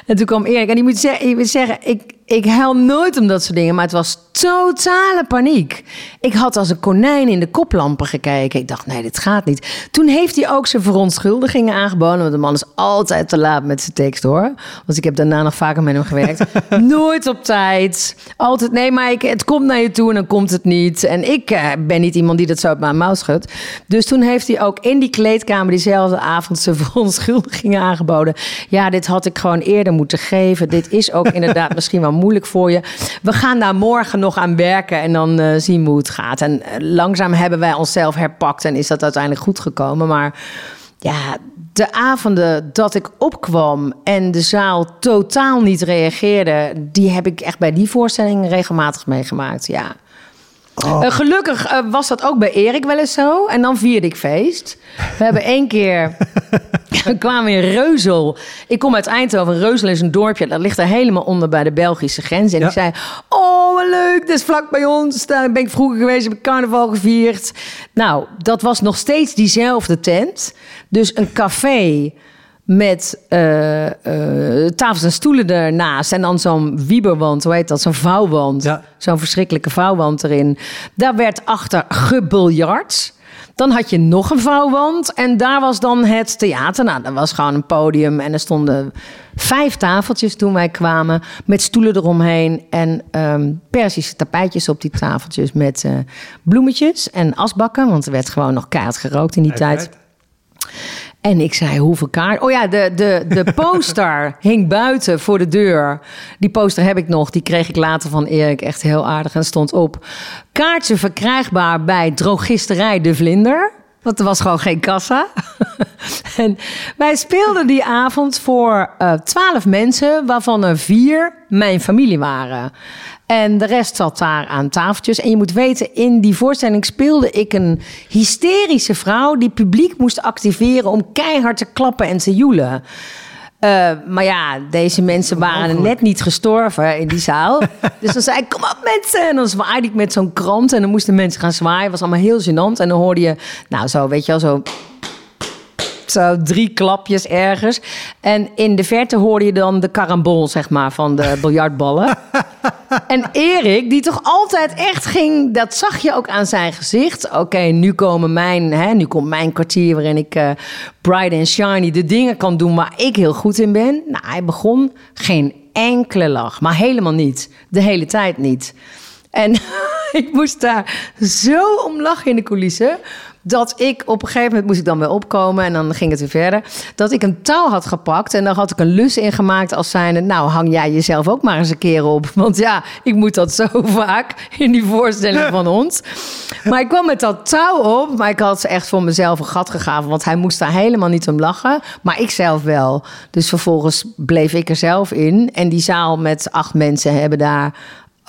En toen kwam Erik. En die moet zeggen, moet zeggen ik, ik huil nooit om dat soort dingen. Maar het was totale paniek. Ik had als een konijn in de koplampen gekeken. Ik dacht, nee, dit gaat niet. Toen heeft hij ook zijn verontschuldigingen aangeboden. Want de man is altijd te laat met zijn tekst, hoor. Want ik heb daarna nog vaker met hem gewerkt. [laughs] nooit op tijd. Altijd, nee, maar ik, het komt naar je toe en dan komt het niet. En ik uh, ben niet iemand die dat zo op mijn mouw schudt. Dus toen heeft hij ook in die kleedkamer diezelfde avond zijn [laughs] verontschuldigingen aangeboden. Ja, dit had ik gewoon eerder moeten geven. Dit is ook [laughs] inderdaad misschien wel moeilijk voor je. We gaan daar morgen nog aan werken en dan uh, zien we hoe het gaat. En uh, langzaam hebben wij onszelf herpakt en is dat uiteindelijk goed gekomen. Maar ja, de avonden dat ik opkwam en de zaal totaal niet reageerde, die heb ik echt bij die voorstelling regelmatig meegemaakt. Ja. Oh. Uh, gelukkig uh, was dat ook bij Erik wel eens zo. En dan vierde ik feest. We hebben één keer... [laughs] we kwamen in Reuzel. Ik kom uit Eindhoven. Reuzel is een dorpje. Dat ligt er helemaal onder bij de Belgische grens. En ja. ik zei... Oh, wat leuk. Dat is vlak bij ons. Daar ben ik vroeger geweest. Heb ik carnaval gevierd. Nou, dat was nog steeds diezelfde tent. Dus een café met uh, uh, tafels en stoelen ernaast. En dan zo'n wieberwand, hoe heet dat? Zo'n vouwwand. Ja. Zo'n verschrikkelijke vouwwand erin. Daar werd achter gebiljard. Dan had je nog een vouwwand en daar was dan het theater. Nou, dat was gewoon een podium en er stonden vijf tafeltjes toen wij kwamen... met stoelen eromheen en um, Persische tapijtjes op die tafeltjes... met uh, bloemetjes en asbakken, want er werd gewoon nog keihard gerookt in die tijd. En ik zei, hoeveel kaart? Oh ja, de, de, de [laughs] poster hing buiten voor de deur. Die poster heb ik nog. Die kreeg ik later van Erik. Echt heel aardig. En stond op. Kaartje verkrijgbaar bij drogisterij De Vlinder. Want er was gewoon geen kassa. [laughs] en wij speelden die avond voor twaalf uh, mensen, waarvan er vier mijn familie waren. En de rest zat daar aan tafeltjes. En je moet weten, in die voorstelling speelde ik een hysterische vrouw die publiek moest activeren om keihard te klappen en te joelen. Uh, maar ja, deze mensen waren net niet gestorven in die zaal. [laughs] dus dan zei ik, kom op mensen. En dan zwaaide ik met zo'n krant en dan moesten mensen gaan zwaaien. Het was allemaal heel gênant. En dan hoorde je, nou zo, weet je wel, zo zo drie klapjes ergens. En in de verte hoorde je dan de karambol, zeg maar, van de [laughs] biljartballen. en Erik, die toch altijd echt ging, dat zag je ook aan zijn gezicht. Oké, okay, nu komen mijn, hè, nu komt mijn kwartier waarin ik uh, bright and shiny de dingen kan doen waar ik heel goed in ben. Nou, hij begon geen enkele lach, maar helemaal niet. De hele tijd niet. En [laughs] ik moest daar zo om lachen in de coulissen dat ik op een gegeven moment moest ik dan weer opkomen en dan ging het weer verder. Dat ik een touw had gepakt en dan had ik een lus ingemaakt als zijnde, nou hang jij jezelf ook maar eens een keer op. [laughs] Want ja, ik moet dat zo [laughs] vaak in die voorstelling van ons. Maar ik kwam met dat touw op, maar ik had echt voor mezelf een gat gegaven, want hij moest daar helemaal niet om lachen, maar ik zelf wel. Dus vervolgens bleef ik er zelf in en die zaal met acht mensen hebben daar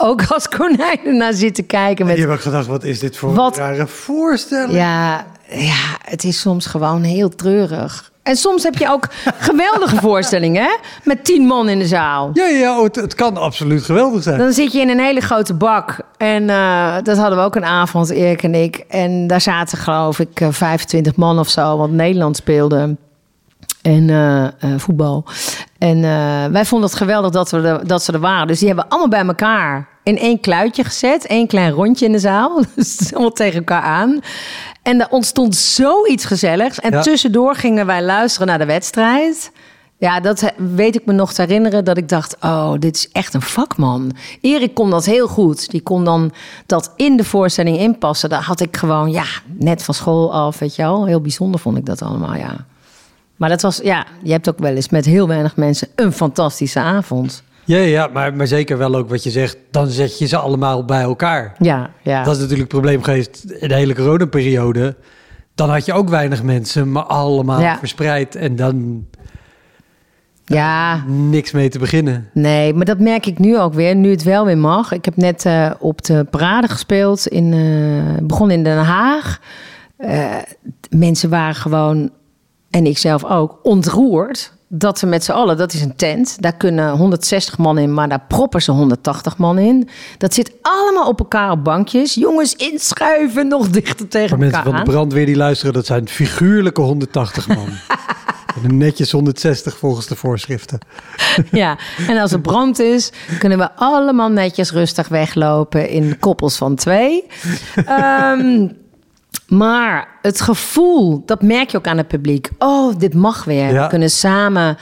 ook als konijnen naar zitten kijken. Met, je hebt ook gedacht, wat is dit voor wat, rare voorstelling? Ja, ja, het is soms gewoon heel treurig. En soms heb je ook [laughs] geweldige voorstellingen, hè? Met tien man in de zaal. Ja, ja het, het, kan absoluut geweldig zijn. Dan zit je in een hele grote bak. En uh, dat hadden we ook een avond, Erik en ik. En daar zaten, geloof ik, 25 man of zo, want Nederland speelde. En uh, uh, voetbal. En wij vonden het geweldig dat, we er, dat ze er waren. Dus die hebben allemaal bij elkaar in één kluitje gezet. één klein rondje in de zaal. [laughs] Dus allemaal tegen elkaar aan. En er ontstond zoiets gezelligs. En ja. tussendoor gingen wij luisteren naar de wedstrijd. Ja, dat weet ik me nog te herinneren dat ik dacht: oh, dit is echt een vakman. Erik kon dat heel goed. Die kon dan dat in de voorstelling inpassen. Daar had ik gewoon, ja, net van school af, weet je wel. Heel bijzonder vond ik dat allemaal, ja. Maar dat was, ja, je hebt ook wel eens met heel weinig mensen een fantastische avond. Ja, ja maar, maar zeker wel ook wat je zegt. Dan zet je ze allemaal bij elkaar. Ja, ja. Dat is natuurlijk het probleem geweest in de hele coronaperiode. Dan had je ook weinig mensen, maar allemaal ja. verspreid. En dan ja. niks mee te beginnen. Nee, maar dat merk ik nu ook weer, nu het wel weer mag. Ik heb net uh, op de parade gespeeld, in, uh, begon in Den Haag. eh, mensen waren gewoon, en ik zelf ook, ontroerd dat we met z'n allen, dat is een tent, daar kunnen 160 man in, maar daar proppen ze 180 man in. Dat zit allemaal op elkaar op bankjes. Jongens, inschuiven, nog dichter tegen Voor elkaar mensen van de brandweer die luisteren, dat zijn figuurlijke 180 man. [laughs] En netjes 160 volgens de voorschriften. Ja, en als er brand is, kunnen we allemaal netjes rustig weglopen in koppels van twee. [laughs] Ehm, maar het gevoel, dat merk je ook aan het publiek. Oh, dit mag weer. Ja. We kunnen samen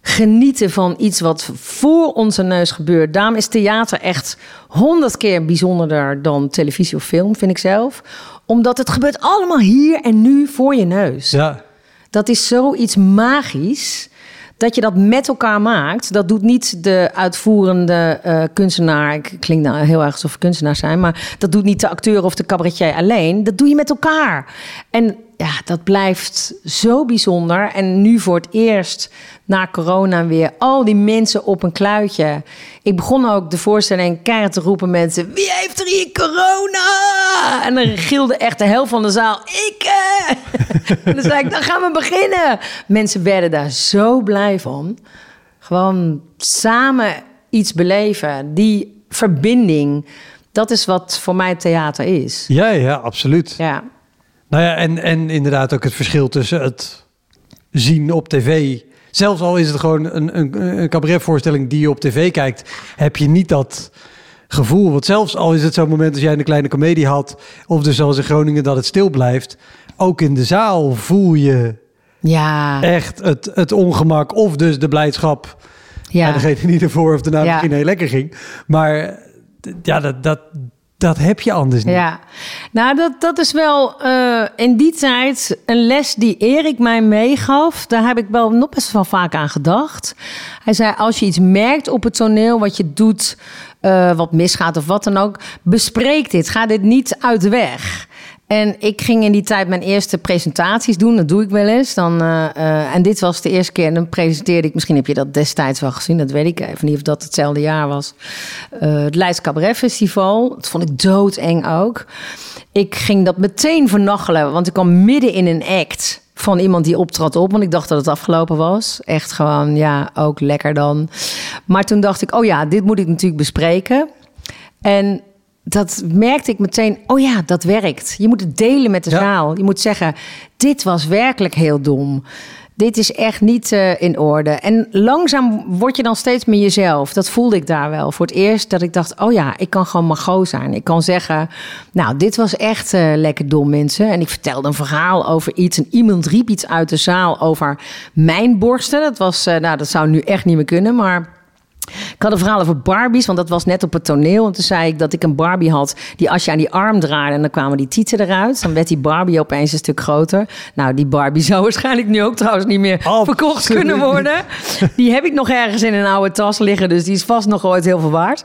genieten van iets wat voor onze neus gebeurt. Daarom is theater echt honderd keer bijzonderder dan televisie of film, vind ik zelf. Omdat het gebeurt allemaal hier en nu voor je neus. Ja, Dat is zoiets magisch. Dat je dat met elkaar maakt. Dat doet niet de uitvoerende eh, kunstenaar. Ik klink nou heel erg alsof we kunstenaar zijn. Maar dat doet niet de acteur of de cabaretier alleen. Dat doe je met elkaar. En ja, dat blijft zo bijzonder. En nu voor het eerst na corona weer al die mensen op een kluitje. Ik begon ook de voorstelling keihard te roepen mensen... Wie heeft er hier corona? En dan gilde echt de helft van de zaal... Ik! eh." [laughs] en dan zei ik, dan gaan we beginnen. Mensen werden daar zo blij van. Gewoon samen iets beleven. Die verbinding, dat is wat voor mij theater is. ja, ja absoluut. Ja, Nou ja, en, en inderdaad ook het verschil tussen het zien op tv. Zelfs al is het gewoon een, een, een cabaretvoorstelling die je op tv kijkt, heb je niet dat gevoel. Want zelfs al is het zo'n moment als jij een kleine komedie had, of dus zoals in Groningen dat het stil blijft, ook in de zaal voel je ja, echt het, het ongemak of dus de blijdschap ja. degene die ervoor of daarna Ja. misschien heel lekker ging. Maar ja, dat, dat, dat heb je anders niet. Ja, nou dat, dat is wel eh, in die tijd een les die Erik mij meegaf. Daar heb ik wel nog best wel vaak aan gedacht. Hij zei, als je iets merkt op het toneel, wat je doet, eh, wat misgaat of wat dan ook, bespreek dit. Ga dit niet uit de weg. En ik ging in die tijd mijn eerste presentaties doen. Dat doe ik wel eens. Dan, eh, eh, en dit was de eerste keer. En dan presenteerde ik. Misschien heb je dat destijds wel gezien. Dat weet ik even niet of dat hetzelfde jaar was. Eh, het Leids Cabaret Festival. Dat vond ik doodeng ook. Ik ging dat meteen vernachelen. Want ik kwam midden in een act van iemand die optrad op. Want ik dacht dat het afgelopen was. Echt gewoon, ja, ook lekker dan. Maar toen dacht ik, oh ja, dit moet ik natuurlijk bespreken. En dat merkte ik meteen, oh ja, dat werkt. Je moet het delen met de Ja. zaal. Je moet zeggen, dit was werkelijk heel dom. Dit is echt niet eh, in orde. En langzaam word je dan steeds meer jezelf. Dat voelde ik daar wel. Voor het eerst dat ik dacht, oh ja, ik kan gewoon Margot zijn. Ik kan zeggen, nou, dit was echt eh, lekker dom, mensen. En ik vertelde een verhaal over iets. En iemand riep iets uit de zaal over mijn borsten. Dat was, eh, nou, dat zou nu echt niet meer kunnen, maar... Ik had een verhaal over Barbies, want dat was net op het toneel. En toen zei ik dat ik een Barbie had die als je aan die arm draaide... en dan kwamen die tieten eruit. Dan werd die Barbie opeens een stuk groter. Nou, die Barbie [laughs] zou waarschijnlijk nu ook trouwens niet meer Absoluut verkocht kunnen worden. Die heb ik nog ergens in een oude tas liggen, dus die is vast nog ooit heel veel waard.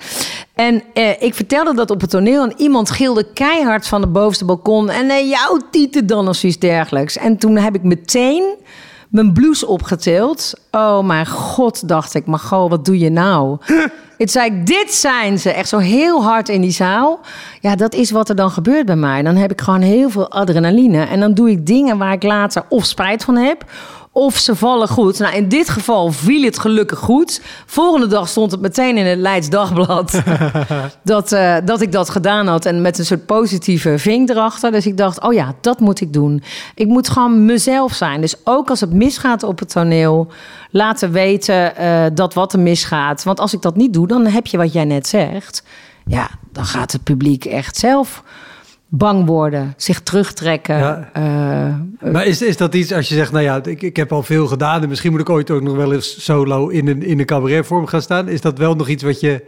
En eh, ik vertelde dat op het toneel en iemand gilde keihard van de bovenste balkon... en eh, jouw tieten dan of zoiets dergelijks. En toen heb ik meteen mijn blouse opgetild. Oh mijn god, dacht ik. Maar goh, wat doe je nou? Het zei ik, dit zijn ze. Echt zo heel hard in die zaal. Ja, dat is wat er dan gebeurt bij mij. Dan heb ik gewoon heel veel adrenaline. En dan doe ik dingen waar ik later of spijt van heb... of ze vallen goed. Nou, in dit geval viel het gelukkig goed. Volgende dag stond het meteen in het Leids Dagblad... [laughs] dat, eh, dat ik dat gedaan had. En met een soort positieve vink erachter. Dus ik dacht, oh ja, dat moet ik doen. Ik moet gewoon mezelf zijn. Dus ook als het misgaat op het toneel... laten weten eh, dat wat er misgaat. Want als ik dat niet doe, dan heb je wat jij net zegt. Ja, dan gaat het publiek echt zelf bang worden. Zich terugtrekken. Ja. Eh, Maar is, is dat iets als je zegt, nou ja, ik, ik heb al veel gedaan en misschien moet ik ooit ook nog wel eens solo in een, in een cabaretvorm gaan staan. Is dat wel nog iets wat je,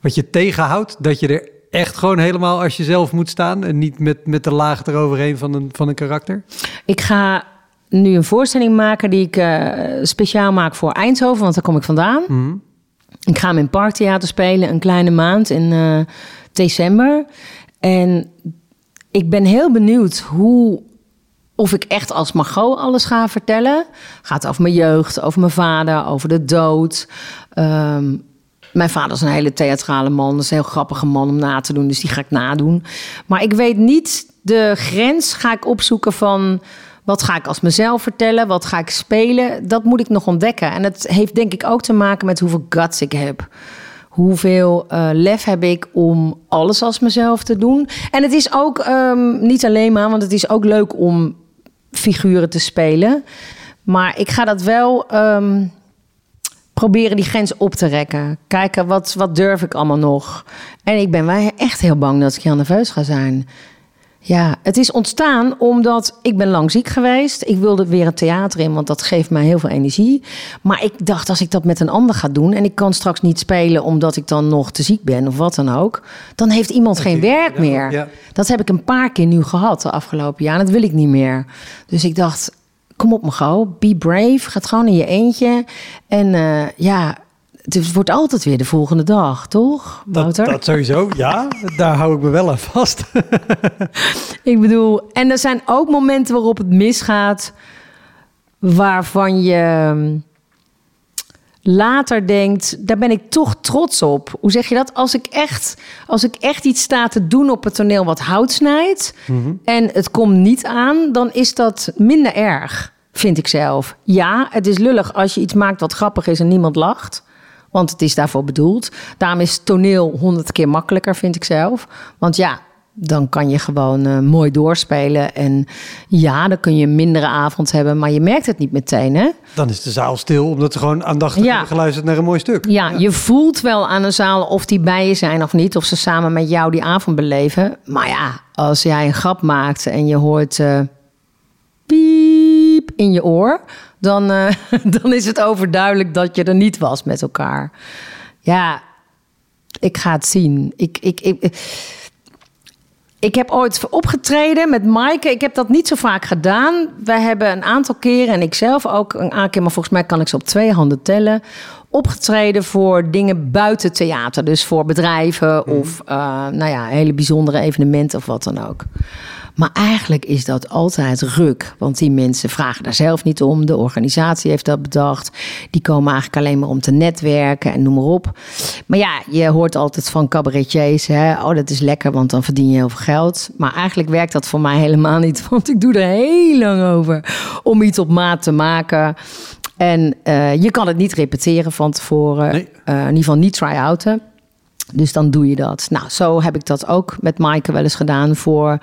wat je tegenhoudt? Dat je er echt gewoon helemaal als jezelf moet staan en niet met, met de laag eroverheen van een, van een karakter? Ik ga nu een voorstelling maken die ik eh, speciaal maak voor Eindhoven, want daar kom ik vandaan. Mhm. Ik ga hem in Parktheater spelen, een kleine maand in eh, december. En ik ben heel benieuwd hoe, of ik echt als Margot alles ga vertellen. Gaat over mijn jeugd, over mijn vader, over de dood. Ehm, mijn vader is een hele theatrale man. Dat is een heel grappige man om na te doen, dus die ga ik nadoen. Maar ik weet niet de grens ga ik opzoeken van wat ga ik als mezelf vertellen, wat ga ik spelen. Dat moet ik nog ontdekken. En het heeft denk ik ook te maken met hoeveel guts ik heb. Hoeveel uh, lef heb ik om alles als mezelf te doen? En het is ook um, niet alleen maar, want het is ook leuk om figuren te spelen. Maar ik ga dat wel um, proberen die grens op te rekken. Kijken, wat, wat durf ik allemaal nog? En ik ben wel echt heel bang dat ik heel nerveus ga zijn. Ja, het is ontstaan omdat ik ben lang ziek geweest. Ik wilde weer een theater in, want dat geeft mij heel veel energie. Maar ik dacht, als ik dat met een ander ga doen... en ik kan straks niet spelen omdat ik dan nog te ziek ben of wat dan ook... dan heeft iemand geen werk meer. Dat heb ik een paar keer nu gehad de afgelopen jaar. En dat wil ik niet meer. Dus ik dacht, kom op me gauw, be brave. Ga gewoon in je eentje. En uh, ja, het wordt altijd weer de volgende dag, toch? Dat, dat, sowieso, ja. Daar hou ik me wel aan vast. [laughs] ik bedoel, en er zijn ook momenten waarop het misgaat, waarvan je ehm, later denkt, daar ben ik toch trots op. Hoe zeg je dat? Als ik echt, als ik echt iets sta te doen op het toneel wat hout snijdt mhm. en het komt niet aan, dan is dat minder erg, vind ik zelf. Ja, het is lullig als je iets maakt wat grappig is en niemand lacht. Want het is daarvoor bedoeld. Daarom is toneel honderd keer makkelijker, vind ik zelf. Want ja, dan kan je gewoon uh, mooi doorspelen. En ja, dan kun je een mindere avond hebben, maar je merkt het niet meteen, hè? Dan is de zaal stil, omdat ze gewoon aandachtig ja. geluisterd naar een mooi stuk. Ja, ja, je voelt wel aan een zaal of die bij je zijn of niet. Of ze samen met jou die avond beleven. Maar ja, als jij een grap maakt en je hoort... Uh, piep in je oor dan, uh, [laughs] dan is het overduidelijk dat je er niet was met elkaar. Ja, ik ga het zien. Ik, ik, ik, ik heb ooit opgetreden met Maaike. Ik heb dat niet zo vaak gedaan. Wij hebben een aantal keren, en ik zelf ook een aantal keer, maar volgens mij kan ik ze op twee handen tellen. Opgetreden voor dingen buiten theater. Dus voor bedrijven mhm. of uh, nou ja, hele bijzondere evenementen of wat dan ook. Maar eigenlijk is dat altijd ruk. Want die mensen vragen daar zelf niet om. De organisatie heeft dat bedacht. Die komen eigenlijk alleen maar om te netwerken en noem maar op. Maar ja, je hoort altijd van cabaretiers. Hè? Oh, dat is lekker, want dan verdien je heel veel geld. Maar eigenlijk werkt dat voor mij [laughs] helemaal niet. Want ik doe er heel lang over om iets op maat te maken. En uh, je kan het niet repeteren van tevoren. Nee. Uh, in ieder geval niet try-outen. Dus dan doe je dat. Nou, zo heb ik dat ook met Maaike wel eens gedaan voor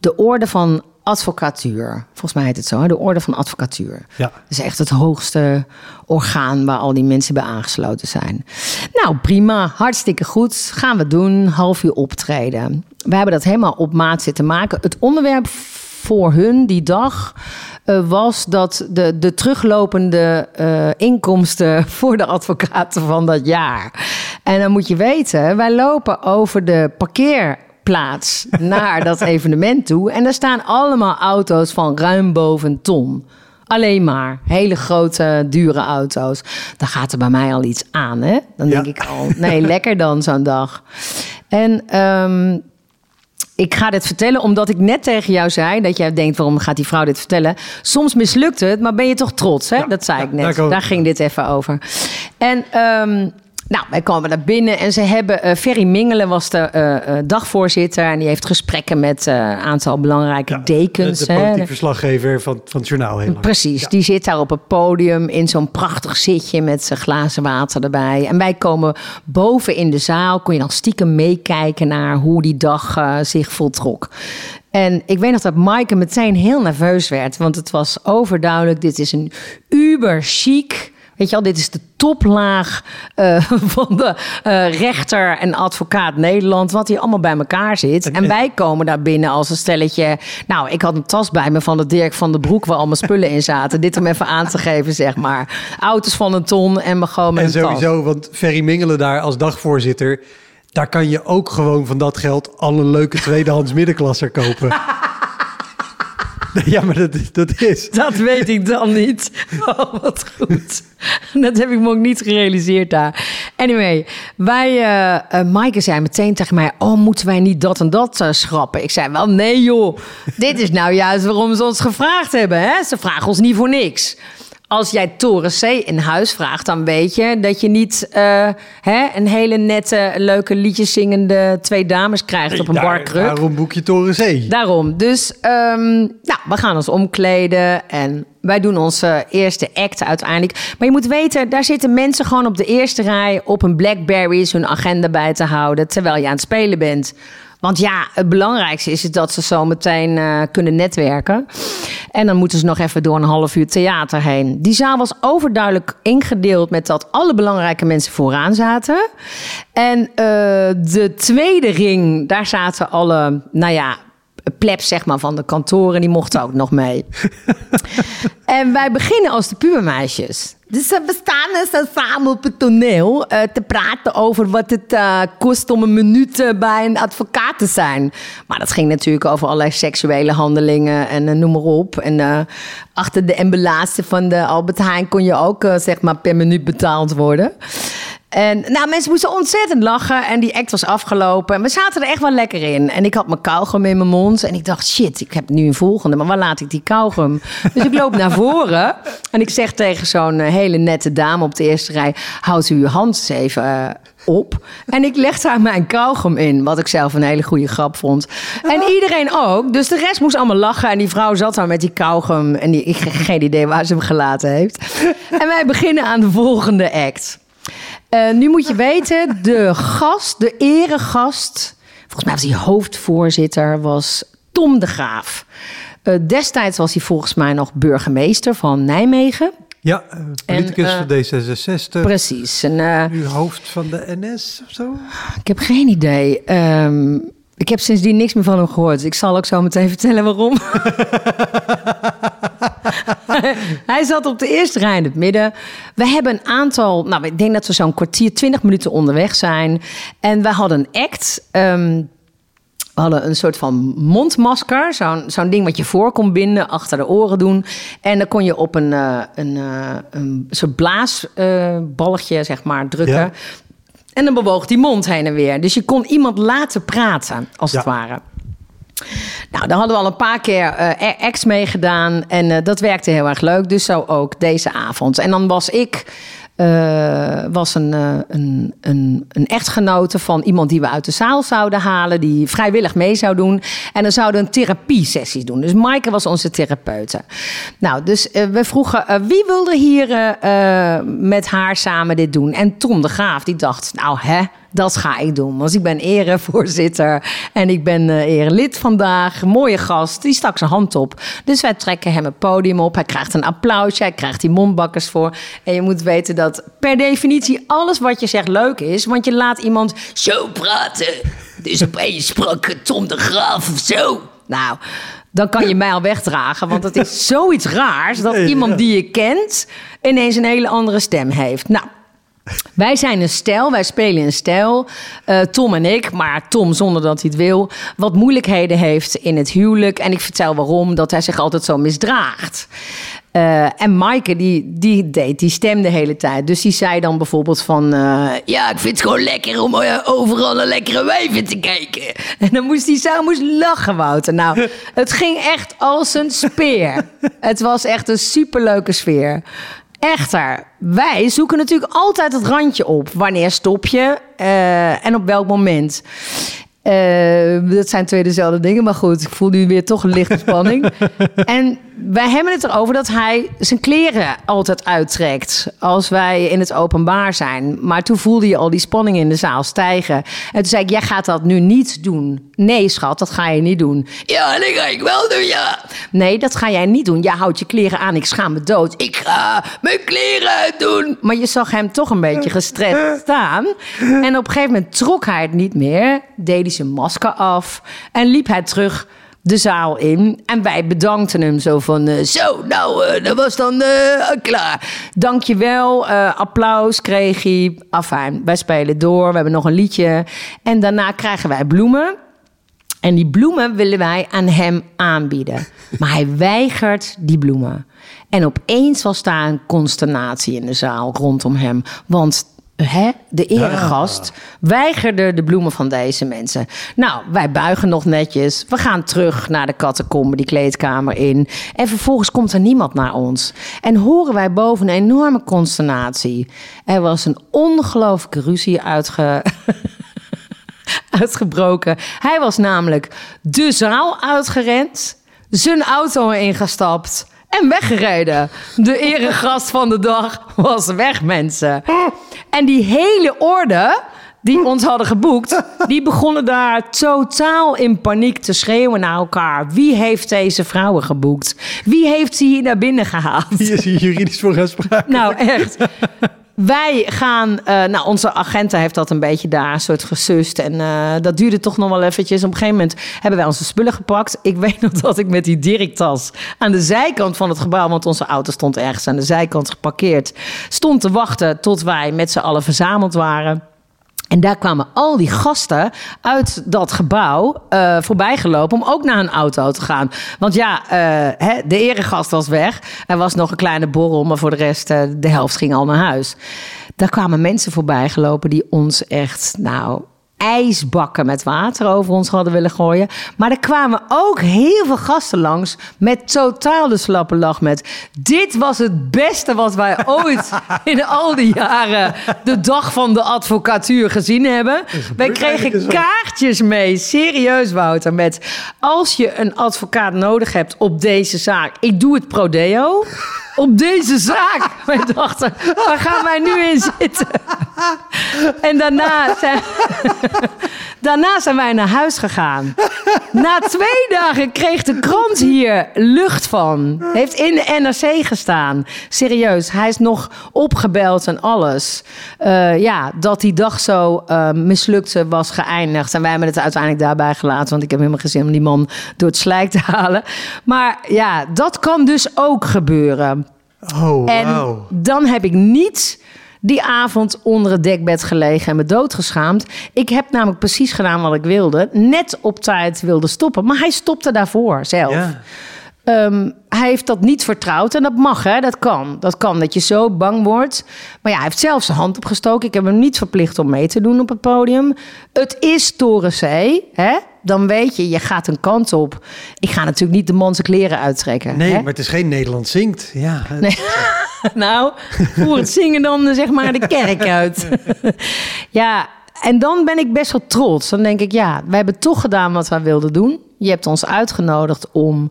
de orde van advocatuur. Volgens mij heet het zo, de orde van advocatuur. Ja. Dat is echt het hoogste orgaan waar al die mensen bij aangesloten zijn. Nou, prima, hartstikke goed. Gaan we doen, half uur optreden. We hebben dat helemaal op maat zitten maken. Het onderwerp voor hun die dag uh, was dat de, de teruglopende uh, inkomsten [laughs] voor de advocaten van dat jaar. En dan moet je weten, wij lopen over de parkeer plaats [laughs] naar dat evenement toe. En daar staan allemaal auto's van ruim boven ton. Alleen maar hele grote, dure auto's. Dan gaat er bij mij al iets aan, hè? Dan denk ik al, nee, lekker dan zo'n dag. En um, ik ga dit vertellen omdat ik net tegen jou zei dat jij denkt: waarom gaat die vrouw dit vertellen? Soms mislukt het, maar ben je toch trots? Hè? dat zei ik net. Daar, ging dit even over. En um, nou, wij komen daar binnen en ze hebben... Uh, Ferry Mingelen was de uh, dagvoorzitter... en die heeft gesprekken met een aantal belangrijke dekens. De, de politiek verslaggever van, van het journaal. Heel Precies, die zit daar op het podium... in zo'n prachtig zitje met zijn glazen water erbij. En wij komen boven in de zaal... kon je dan stiekem meekijken naar hoe die dag zich voltrok. En ik weet nog dat Maaike meteen heel nerveus werd... want het was overduidelijk, dit is een uber chic Weet je al, dit is de toplaag uh, [laughs] van de uh, rechter en advocaat Nederland, wat hier allemaal bij elkaar zit. En wij komen daar binnen als een stelletje. Nou, ik had een tas bij me van de Dirk van de Broek waar allemaal spullen in zaten. Dit om even aan te geven, zeg maar. Auto's van een ton en we gewoon met En sowieso, want Ferry Mingelen daar als dagvoorzitter, daar kan je ook gewoon van dat geld al een leuke tweedehands middenklasser kopen. [laughs] Ja, maar dat, is. Dat weet ik dan niet. Oh, wat goed. Dat heb ik me ook niet gerealiseerd daar. Anyway, wij, uh, Maaike zei meteen tegen mij... oh, moeten wij niet dat en dat uh, schrappen? Ik zei wel, nee joh. Dit is nou juist waarom ze ons gevraagd hebben. Hè? Ze vragen ons niet voor niks. Als jij Toren C in huis vraagt, dan weet je dat je niet eh, hè, een hele nette, leuke liedjes zingende twee dames krijgt op een Daar- barkruk. Daarom boek je Toren C. Daarom. Dus ehm, nou, we gaan ons omkleden en wij doen onze eerste act uiteindelijk. Maar je moet weten, daar zitten mensen gewoon op de eerste rij op een Blackberries hun agenda bij te houden terwijl je aan het spelen bent. Want ja, het belangrijkste is dat ze zo meteen eh, kunnen netwerken. En dan moeten ze nog even door een half uur theater heen. Die zaal was overduidelijk ingedeeld met dat alle belangrijke mensen vooraan zaten. En eh, de tweede ring, daar zaten alle, nou ja, plebs zeg maar, van de kantoren. Die mochten ook nog mee. [laughs] en wij beginnen als de pubermeisjes. Dus we staan dus dan samen op het toneel eh, te praten over wat het eh, kost om een minuut eh, bij een advocaat te zijn. Maar dat ging natuurlijk over allerlei seksuele handelingen en noem maar op. En achter de emballage van de Albert Heijn kon je ook zeg maar per minuut betaald worden. En nou, mensen moesten ontzettend lachen en die act was afgelopen. En we zaten er echt wel lekker in. En ik had mijn kauwgum in mijn mond en ik dacht, shit, ik heb nu een volgende, maar waar laat ik die kauwgum? Dus ik loop naar voren en ik zeg tegen zo'n eh, hele nette dame op de eerste rij, houd u uw hand even eh, op. En ik leg daar mijn kauwgum in, wat ik zelf een hele goede grap vond. En iedereen ook, dus de rest moest allemaal lachen. En die vrouw zat daar met die kauwgum en die, ik heb geen idee waar ze hem gelaten heeft. En wij beginnen aan de volgende act. Eh, nu moet je weten, de gast, de eregast, volgens mij was hij hoofdvoorzitter, was Tom de Graaf. Eh, destijds was hij volgens mij nog burgemeester van Nijmegen. Ja, eh, politicus En, van D66. Precies. En, Nu hoofd van de NS of zo? ik heb geen idee. Ehm, ik heb sindsdien niks meer van hem gehoord. Ik zal ook zo meteen vertellen waarom. [laughs] [laughs] Hij zat op de eerste rij in het midden. We hebben een aantal, nou, ik denk dat we zo'n kwartier, twintig minuten onderweg zijn. En we hadden een act. ehm, we hadden een soort van mondmasker, zo'n zo'n ding wat je voor kon binden, achter de oren doen. En dan kon je op een, eh, een, eh, een soort blaasbalgje, zeg maar, drukken. Ja. En dan bewoog die mond heen en weer. Dus je kon iemand laten praten, als het ware. Nou, daar hadden we al een paar keer eh ex meegedaan. En eh, dat werkte heel erg leuk. Dus zo ook deze avond. En dan was ik eh, was een, een, een, een echtgenote van iemand die we uit de zaal zouden halen. Die vrijwillig mee zou doen. En dan zouden we een therapiesessie doen. Dus Maaike was onze therapeute. Nou, dus we vroegen wie wilde hier met haar samen dit doen. En Tom de Graaf die dacht, nou hè... Dat ga ik doen. Want ik ben erevoorzitter en ik ben eh erelid vandaag. Mooie gast. Die stak zijn hand op. Dus wij trekken hem het podium op. Hij krijgt een applausje. Hij krijgt die mondbakkers voor. En je moet weten dat per definitie alles wat je zegt leuk is. Want je laat iemand zo praten. Dus opeens sprak Tom de Graaf of zo. Nou, dan kan je mij al wegdragen. Want het is zoiets raars dat iemand die je kent ineens een hele andere stem heeft. Nou. Wij zijn een stijl, wij spelen een stijl. Eh, Tom en ik, maar Tom zonder dat hij het wil, wat moeilijkheden heeft in het huwelijk. En ik vertel waarom, dat hij zich altijd zo misdraagt. Eh, en Maaike, die, die deed die stem de hele tijd. Dus die zei dan bijvoorbeeld van... eh, ja, ik vind het gewoon lekker om overal naar lekkere wijven te kijken. [laughs] En dan moest hij zo moest lachen, Wouter. Nou, [laughs] het ging echt als een speer. Het was echt een superleuke sfeer. Echter, wij zoeken natuurlijk altijd het randje op. Wanneer stop je eh, en op welk moment? Eh, dat zijn twee dezelfde dingen, maar goed, ik voel nu weer toch een lichte spanning. [laughs] en wij hebben het erover dat hij zijn kleren altijd uittrekt als wij in het openbaar zijn. Maar toen voelde je al die spanning in de zaal stijgen. En toen zei ik, jij gaat dat nu niet doen. Nee, schat, dat ga je niet doen. Ja, dat ga ik wel doen, ja. Nee, dat ga jij niet doen. Jij houdt je kleren aan, ik schaam me dood. Ik ga mijn kleren uitdoen. Maar je zag hem toch een beetje gestrest staan. En op een gegeven moment trok hij het niet meer. Deed hij zijn masker af. En liep hij terug de zaal in. En wij bedankten hem zo van... eh, zo, nou, eh, dat was dan eh, klaar. Dankjewel. applaus kreeg hij. Afijn, wij spelen door. We hebben nog een liedje. En daarna krijgen wij bloemen. En die bloemen willen wij aan hem aanbieden. [laughs] Maar hij weigert die bloemen. En opeens was daar een consternatie in de zaal rondom hem. Want hè, de eregast, weigerde de bloemen van deze mensen. Nou, wij buigen nog netjes. We gaan terug naar de catacombe, die kleedkamer in. En vervolgens komt er niemand naar ons. En horen wij boven een enorme consternatie. Er was een ongelooflijke ruzie uitge... [laughs] uitgebroken. Hij was namelijk de zaal uitgerend, zijn auto ingestapt en weggereden. De eregast van de dag was weg, mensen. En die hele orde die ons hadden geboekt, die begonnen daar totaal in paniek te schreeuwen naar elkaar. Wie heeft deze vrouwen geboekt? Wie heeft ze hier naar binnen gehaald? Hier is hier juridisch voor gaan spraken. Nou, echt. Wij gaan, eh, nou, onze agenten heeft dat een beetje daar een soort gesust. En eh, dat duurde toch nog wel eventjes. Op een gegeven moment hebben wij onze spullen gepakt. Ik weet nog dat ik met die Dirktas aan de zijkant van het gebouw, want onze auto stond ergens aan de zijkant geparkeerd, stond te wachten tot wij met z'n allen verzameld waren. En daar kwamen al die gasten uit dat gebouw uh, voorbij gelopen om ook naar een auto te gaan. Want ja, uh, hè, de eregast was weg. Er was nog een kleine borrel, maar voor de rest, uh, de helft ging al naar huis. Daar kwamen mensen voorbij gelopen die ons echt, nou, ijsbakken met water over ons hadden willen gooien. Maar er kwamen ook heel veel gasten langs met totaal de slappe lach met... dit was het beste wat wij [laughs] ooit in al die jaren de dag van de advocatuur gezien hebben. Wij kregen kaartjes mee, serieus Wouter, met... als je een advocaat nodig hebt op deze zaak, ik doe het prodeo [laughs] op deze zaak. [laughs] Wij dachten, waar gaan wij nu in zitten? En daarna zijn, [laughs] daarna zijn wij naar huis gegaan. Na twee dagen kreeg de krant hier lucht van. Heeft in de NRC gestaan. Serieus, hij is nog opgebeld en alles. Uh, ja, dat die dag zo uh, mislukte was geëindigd. En wij hebben het uiteindelijk daarbij gelaten. Want ik heb helemaal gezin om die man door het slijk te halen. Maar ja, dat kan dus ook gebeuren. Oh, en wow. dan heb ik niet die avond onder het dekbed gelegen en me doodgeschaamd. Ik heb namelijk precies gedaan wat ik wilde. Net op tijd wilde stoppen. Maar hij stopte daarvoor zelf. Ja. Um, hij heeft dat niet vertrouwd en dat mag, hè? dat kan. Dat kan, dat je zo bang wordt. Maar ja, hij heeft zelf zijn hand opgestoken. Ik heb hem niet verplicht om mee te doen op het podium. Het is Toren C, hè? dan weet je, je gaat een kant op. Ik ga natuurlijk niet de man zijn kleren uittrekken. Nee, hè? maar het is geen Nederland zingt. Ja, Nee. [laughs] nou, voor het zingen dan eh, zeg maar de kerk uit. [laughs] ja, en dan ben ik best wel trots. Dan denk ik, ja, wij hebben toch gedaan wat wij wilden doen. Je hebt ons uitgenodigd om...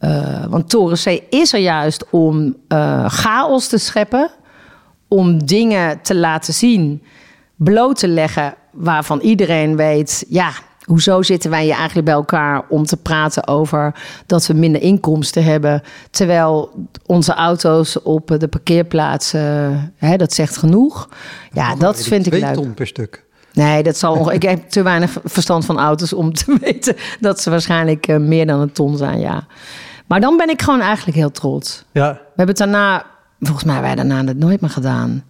Uh, want Toren C is er juist om uh, chaos te scheppen. Om dingen te laten zien, bloot te leggen... waarvan iedereen weet, ja, Hoezo zitten wij hier eigenlijk bij elkaar om te praten over dat we minder inkomsten hebben, terwijl onze auto's op de parkeerplaatsen, hè, dat zegt genoeg. Ja, dat vind ik twee leuk. ton per stuk. Nee, dat zal ik heb te weinig verstand van auto's om te [laughs] weten dat ze waarschijnlijk uh, meer dan een ton zijn, ja. Maar dan ben ik gewoon eigenlijk heel trots. Ja, We hebben het daarna, volgens mij wij daarna het nooit meer gedaan.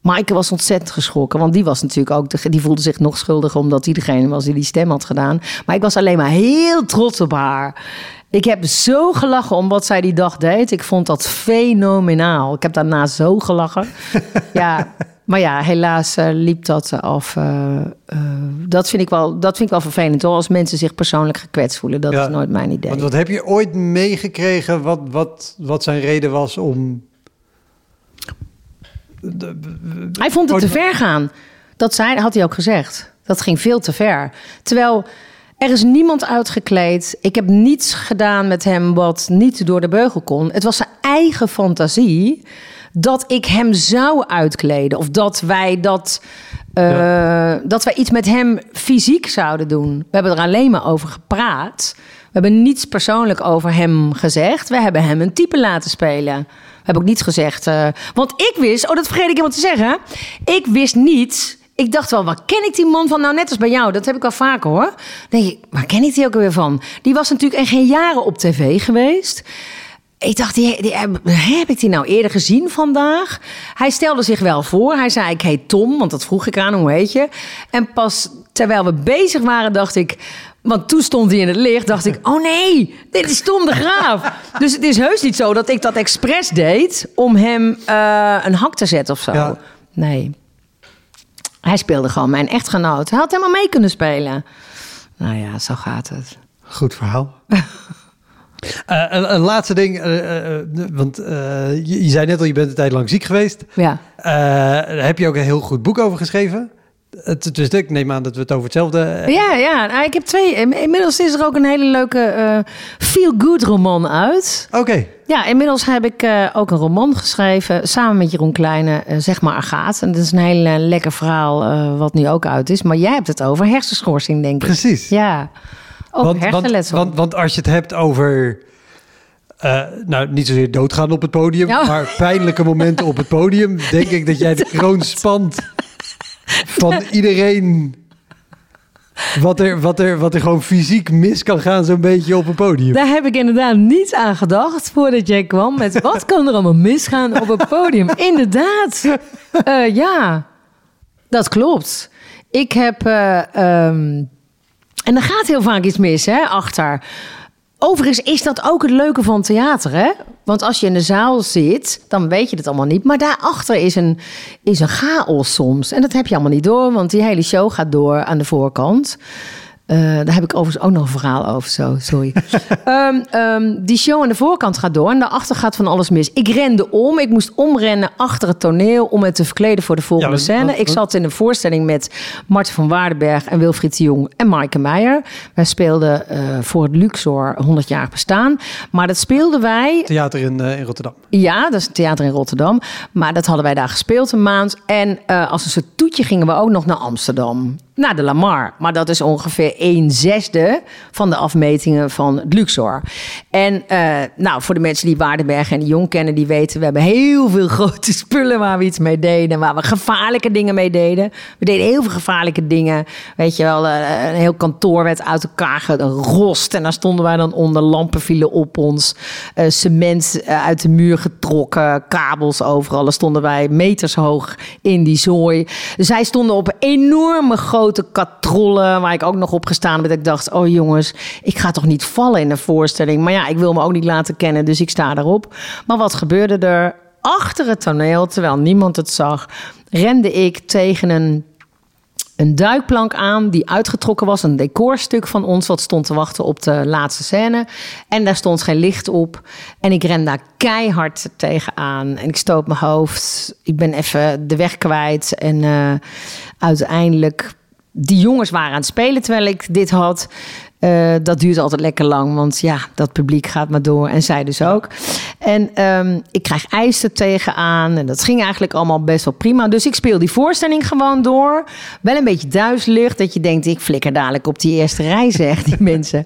Maaike was ontzettend geschrokken, want die was natuurlijk ook, de, die voelde zich nog schuldiger omdat hij degene was die die stem had gedaan. Maar ik was alleen maar heel trots op haar. Ik heb zo gelachen om wat zij die dag deed. Ik vond dat fenomenaal. Ik heb daarna zo gelachen. [laughs] ja, maar ja, helaas uh, liep dat af. Uh, uh, dat, vind ik wel, dat vind ik wel vervelend hoor. Als mensen zich persoonlijk gekwetst voelen. Dat Ja. is nooit mijn idee. want wat heb je ooit meegekregen wat, wat, wat zijn reden was om... Hij vond het te ver gaan. Dat zei, had hij ook gezegd. Dat ging veel te ver. Terwijl er is niemand uitgekleed. Ik heb niets gedaan met hem wat niet door de beugel kon. Het was zijn eigen fantasie dat ik hem zou uitkleden. Of dat wij dat... Uh, dat wij iets met hem fysiek zouden doen. We hebben er alleen maar over gepraat. We hebben niets persoonlijk over hem gezegd. We hebben hem een type laten spelen. We hebben ook niet gezegd. Uh, want ik wist, oh, dat vergeet ik helemaal te zeggen. Ik wist niet. Ik dacht wel, waar ken ik die man van? Nou, net als bij jou, dat heb ik al vaker hoor. Dan denk ik, waar ken ik die ook weer van? Die was natuurlijk geen jaren op tv geweest. Ik dacht, die, die, heb ik die nou eerder gezien vandaag? Hij stelde zich wel voor. Hij zei, ik heet Tom, want dat vroeg ik aan, hoe heet je? En pas terwijl we bezig waren, dacht ik... Want toen stond hij in het licht, dacht ik, oh nee, dit is Tom de Graaf. dus het is heus niet zo dat ik dat expres deed om hem uh, een hak te zetten of zo. Ja. Nee. Hij speelde gewoon mijn echtgenoot. Hij had helemaal mee kunnen spelen. Nou ja, zo gaat het. Goed verhaal. [laughs] Eh, een, een laatste ding, eh, eh, want je, je zei net al, je bent een tijd lang ziek geweest. Ja. Daar heb je ook een heel goed boek over geschreven. Het, dus ik neem aan dat we het over hetzelfde... Ja, ja. Nou, ik heb twee. Inmiddels is er ook een hele leuke eh, feel-good roman uit. Oké, Ja, inmiddels heb ik eh, ook een roman geschreven samen met Jeroen Kleine, eh, zeg maar Agaat. En dat is een heel eh, lekker verhaal eh, wat nu ook uit is. Maar jij hebt het over hersenschorsing, denk ik. precies. Ja, over want, want, hersenletsel. want, want als je het hebt over... eh, nou, niet zozeer doodgaan op het podium, Ja. maar pijnlijke momenten op het podium. Denk ik dat jij de [laughs] kroon spant van iedereen. Wat er, wat, er, wat er gewoon fysiek mis kan gaan, zo'n beetje op een podium. Daar heb ik inderdaad niet aan gedacht voordat jij kwam met wat kan er allemaal misgaan op het podium. Inderdaad. Eh, ja, dat klopt. Ik heb. eh, ehm, en er gaat heel vaak iets mis, hè, achter. Overigens is dat ook het leuke van theater, hè? Want als je in de zaal zit, dan weet je het allemaal niet. Maar daarachter is een, is een chaos soms. En dat heb je allemaal niet door, want die hele show gaat door aan de voorkant. Eh, daar heb ik overigens ook nog een verhaal over, zo, sorry. [laughs] Ehm, ehm, die show aan de voorkant gaat door en daarachter gaat van alles mis. Ik rende om, ik moest omrennen achter het toneel om me te verkleden voor de volgende Ja, scène. Ik zat in een voorstelling met Marten van Waardenberg en Wilfried de Jong en Maaike Meijer. Wij speelden eh, voor het Luxor 100 jaar bestaan. Maar dat speelden wij Theater in, eh, in Rotterdam. ja, dat is een theater in Rotterdam. Maar dat hadden wij daar gespeeld een maand. En als een soort toetje gingen we ook nog naar Amsterdam. Naar de Lamar. Maar dat is ongeveer een zesde van de afmetingen van Luxor. En eh, nou, voor de mensen die Waardenberg en de Jong kennen, die weten... we hebben heel veel [laughs] grote spullen waar we iets mee deden. Waar we gevaarlijke dingen mee deden. We deden heel veel gevaarlijke dingen. Weet je wel, eh, een heel kantoor werd uit elkaar gerost. En daar stonden wij dan onder. Lampen vielen op ons. Eh, cement uit de muur getrokken. Kabels overal. Daar stonden wij meters hoog in die zooi. Zij stonden op enorme grote katrollen. Waar ik ook nog op gestaan ben. Ik dacht, oh jongens, ik ga toch niet vallen in de voorstelling. Maar ja, ik wil me ook niet laten kennen. Dus ik sta erop. Maar wat gebeurde er? Achter het toneel, terwijl niemand het zag, rende ik tegen een een duikplank aan die uitgetrokken was. Een decorstuk van ons wat stond te wachten op de laatste scène. En daar stond geen licht op. En ik ren daar keihard tegenaan. En ik stoot mijn hoofd. Ik ben even de weg kwijt. En eh, uiteindelijk... Die jongens waren aan het spelen terwijl ik dit had. Eh, dat duurt altijd lekker lang, want ja, dat publiek gaat maar door. En zij dus ook. En ehm, ik krijg er tegenaan. En dat ging eigenlijk allemaal best wel prima. Dus ik speel die voorstelling gewoon door. Wel een beetje duizelig. Dat je denkt, ik flikker dadelijk op die eerste rij, [laughs] zeg die mensen.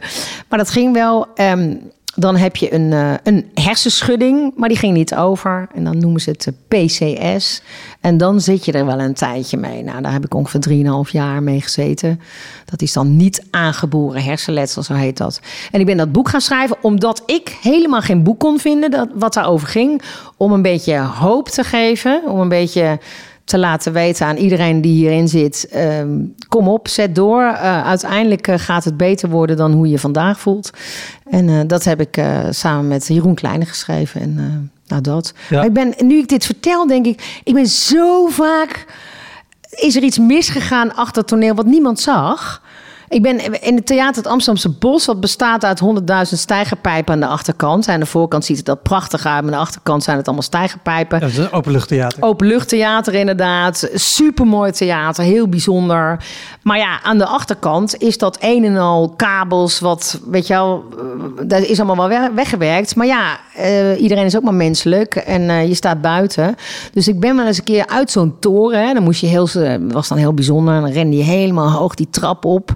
Maar dat ging wel. Ehm, dan heb je een, eh, een hersenschudding, maar die ging niet over. En dan noemen ze het de PCS. En dan zit je er wel een tijdje mee. Nou, daar heb ik ongeveer 3,5 jaar mee gezeten. Dat is dan niet aangeboren hersenletsel, zo heet dat. En ik ben dat boek gaan schrijven omdat ik helemaal geen boek kon vinden dat, wat daarover ging. Om een beetje hoop te geven, om een beetje te laten weten aan iedereen die hierin zit: ehm, kom op, zet door. Eh, uiteindelijk eh, gaat het beter worden dan hoe je vandaag voelt. En eh, dat heb ik samen met Jeroen Kleine geschreven. En nou, dat. Ja. Maar ik ben, nu ik dit vertel, denk ik: ik ben zo vaak. Is er iets misgegaan achter het toneel wat niemand zag? Ik ben in het theater het Amsterdamse Bos, wat bestaat uit 100.000 stijgerpijpen aan de achterkant. Aan de voorkant ziet het dat prachtig uit, maar aan de achterkant zijn het allemaal stijgerpijpen. Dat is een openluchttheater. Openluchttheater inderdaad. Supermooi theater, heel bijzonder. Maar ja, aan de achterkant is dat een en al kabels, wat, weet je wel, eh, dat is allemaal wel we- weggewerkt. Maar ja, eh, iedereen is ook maar menselijk en eh, je staat buiten. Dus ik ben wel eens een keer uit zo'n toren, hè, dan moest je heel, was dan heel bijzonder, en dan rende je helemaal hoog die trap op.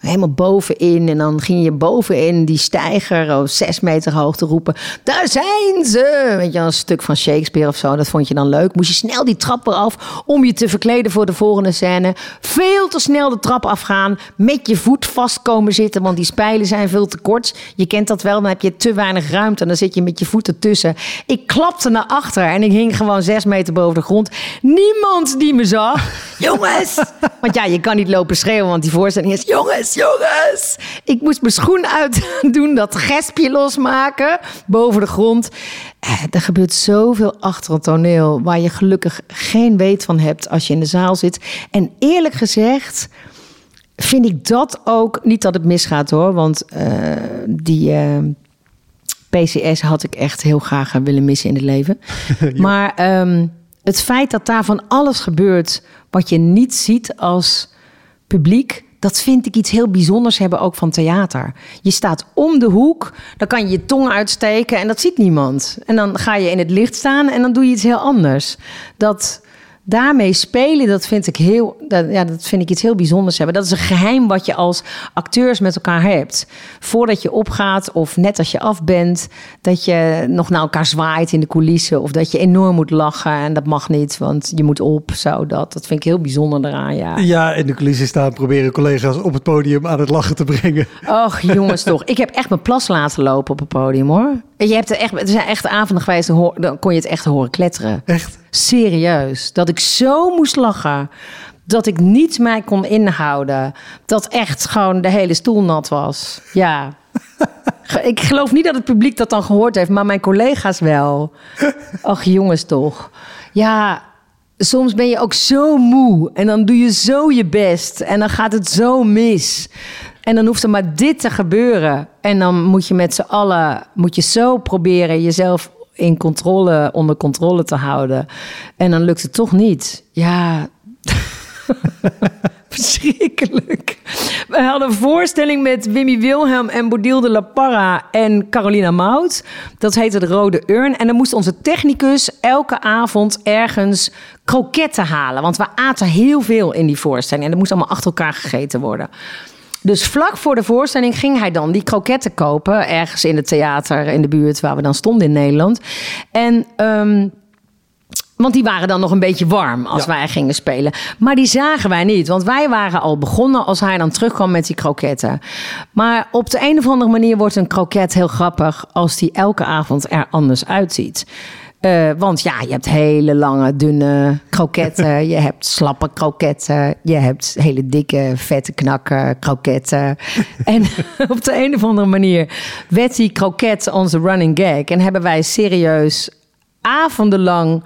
Helemaal bovenin. En dan ging je bovenin die steiger, oh, zes meter hoog te roepen. Daar zijn ze! Weet je, een stuk van Shakespeare of zo. Dat vond je dan leuk. Moest je snel die trap eraf om je te verkleden voor de volgende scène. Veel te snel de trap afgaan. Met je voet vast komen zitten, want die spijlen zijn veel te kort. Je kent dat wel, dan heb je te weinig ruimte. En dan zit je met je voeten tussen. Ik klapte naar achter en ik hing gewoon zes meter boven de grond. Niemand die me zag. [laughs] Jongens! Want ja, je kan niet lopen schreeuwen, want die voorstelling is... Jongens! Jongens, jongens. Ik moest mijn schoen uitdoen, [laughs] dat gespje losmaken boven de grond. Eh, er gebeurt zoveel achter het toneel waar je gelukkig geen weet van hebt als je in de zaal zit. En eerlijk gezegd vind ik dat ook, niet dat het misgaat hoor, want uh, die... Uh, PCS had ik echt heel graag willen missen in het leven. [laughs] Maar um, het feit dat daar van alles gebeurt wat je niet ziet als publiek, dat vind ik iets heel bijzonders hebben ook van theater. Je staat om de hoek, dan kan je je tong uitsteken en dat ziet niemand. En dan ga je in het licht staan en dan doe je iets heel anders. Dat daarmee spelen, dat vind ik heel, dat, ja, dat vind ik iets heel bijzonders hebben. Dat is een geheim wat je als acteurs met elkaar hebt. Voordat je opgaat of net als je af bent, dat je nog naar elkaar zwaait in de coulissen of dat je enorm moet lachen en dat mag niet, want je moet op, zo dat. Dat vind ik heel bijzonder eraan, ja. Ja, in de coulissen staan proberen collega's op het podium aan het lachen te brengen. Och, jongens toch. Ik heb echt mijn plas laten lopen op het podium, hoor. Je hebt er, echt, er zijn echt avonden geweest, dan kon je het echt horen kletteren. Echt? Serieus. Dat ik zo moest lachen. Dat ik niet mij kon inhouden. Dat echt gewoon de hele stoel nat was. Ja. [laughs] ik geloof niet dat het publiek dat dan gehoord heeft, maar mijn collega's wel. Ach, jongens toch. Ja, soms ben je ook zo moe en dan doe je zo je best en dan gaat het zo mis. En dan hoeft er maar dit te gebeuren. En dan moet je met z'n allen, moet je zo proberen jezelf in controle, onder controle te houden. En dan lukt het toch niet. Ja. [laughs] Verschrikkelijk. We hadden een voorstelling met Wimmy Wilhelm en Bodil de La Parra en Carolina Mout. Dat heette de Rode Urn. En dan moest onze technicus elke avond ergens kroketten halen. Want we aten heel veel in die voorstelling. En dat moest allemaal achter elkaar gegeten worden. Dus vlak voor de voorstelling ging hij dan die kroketten kopen. Ergens in het theater in de buurt waar we dan stonden in Nederland. En. Um, want die waren dan nog een beetje warm als wij gingen spelen. Maar die zagen wij niet. Want wij waren al begonnen als hij dan terugkwam met die kroketten. Maar op de een of andere manier wordt een kroket heel grappig als die elke avond er anders uitziet. Uh, want ja, je hebt hele lange, dunne kroketten. [laughs] je hebt slappe kroketten. Je hebt hele dikke, vette knakken kroketten. [laughs] en [laughs] op de een of andere manier werd die kroket onze running gag. En hebben wij serieus avondenlang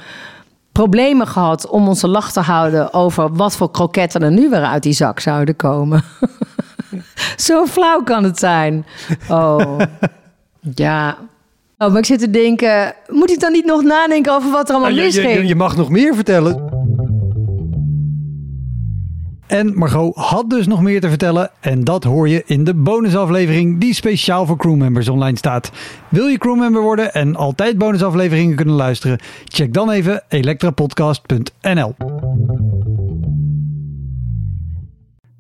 problemen gehad om onze lach te houden over wat voor kroketten er nu weer uit die zak zouden komen. Zo flauw kan het zijn. Oh. Ja, Oh, maar ik zit te denken, moet ik dan niet nog nadenken over wat er allemaal nou, misging? Je, je, je mag nog meer vertellen. En Margot had dus nog meer te vertellen. En dat hoor je in de bonusaflevering die speciaal voor crewmembers online staat. Wil je crewmember worden en altijd bonusafleveringen kunnen luisteren? Check dan even elektrapodcast.nl.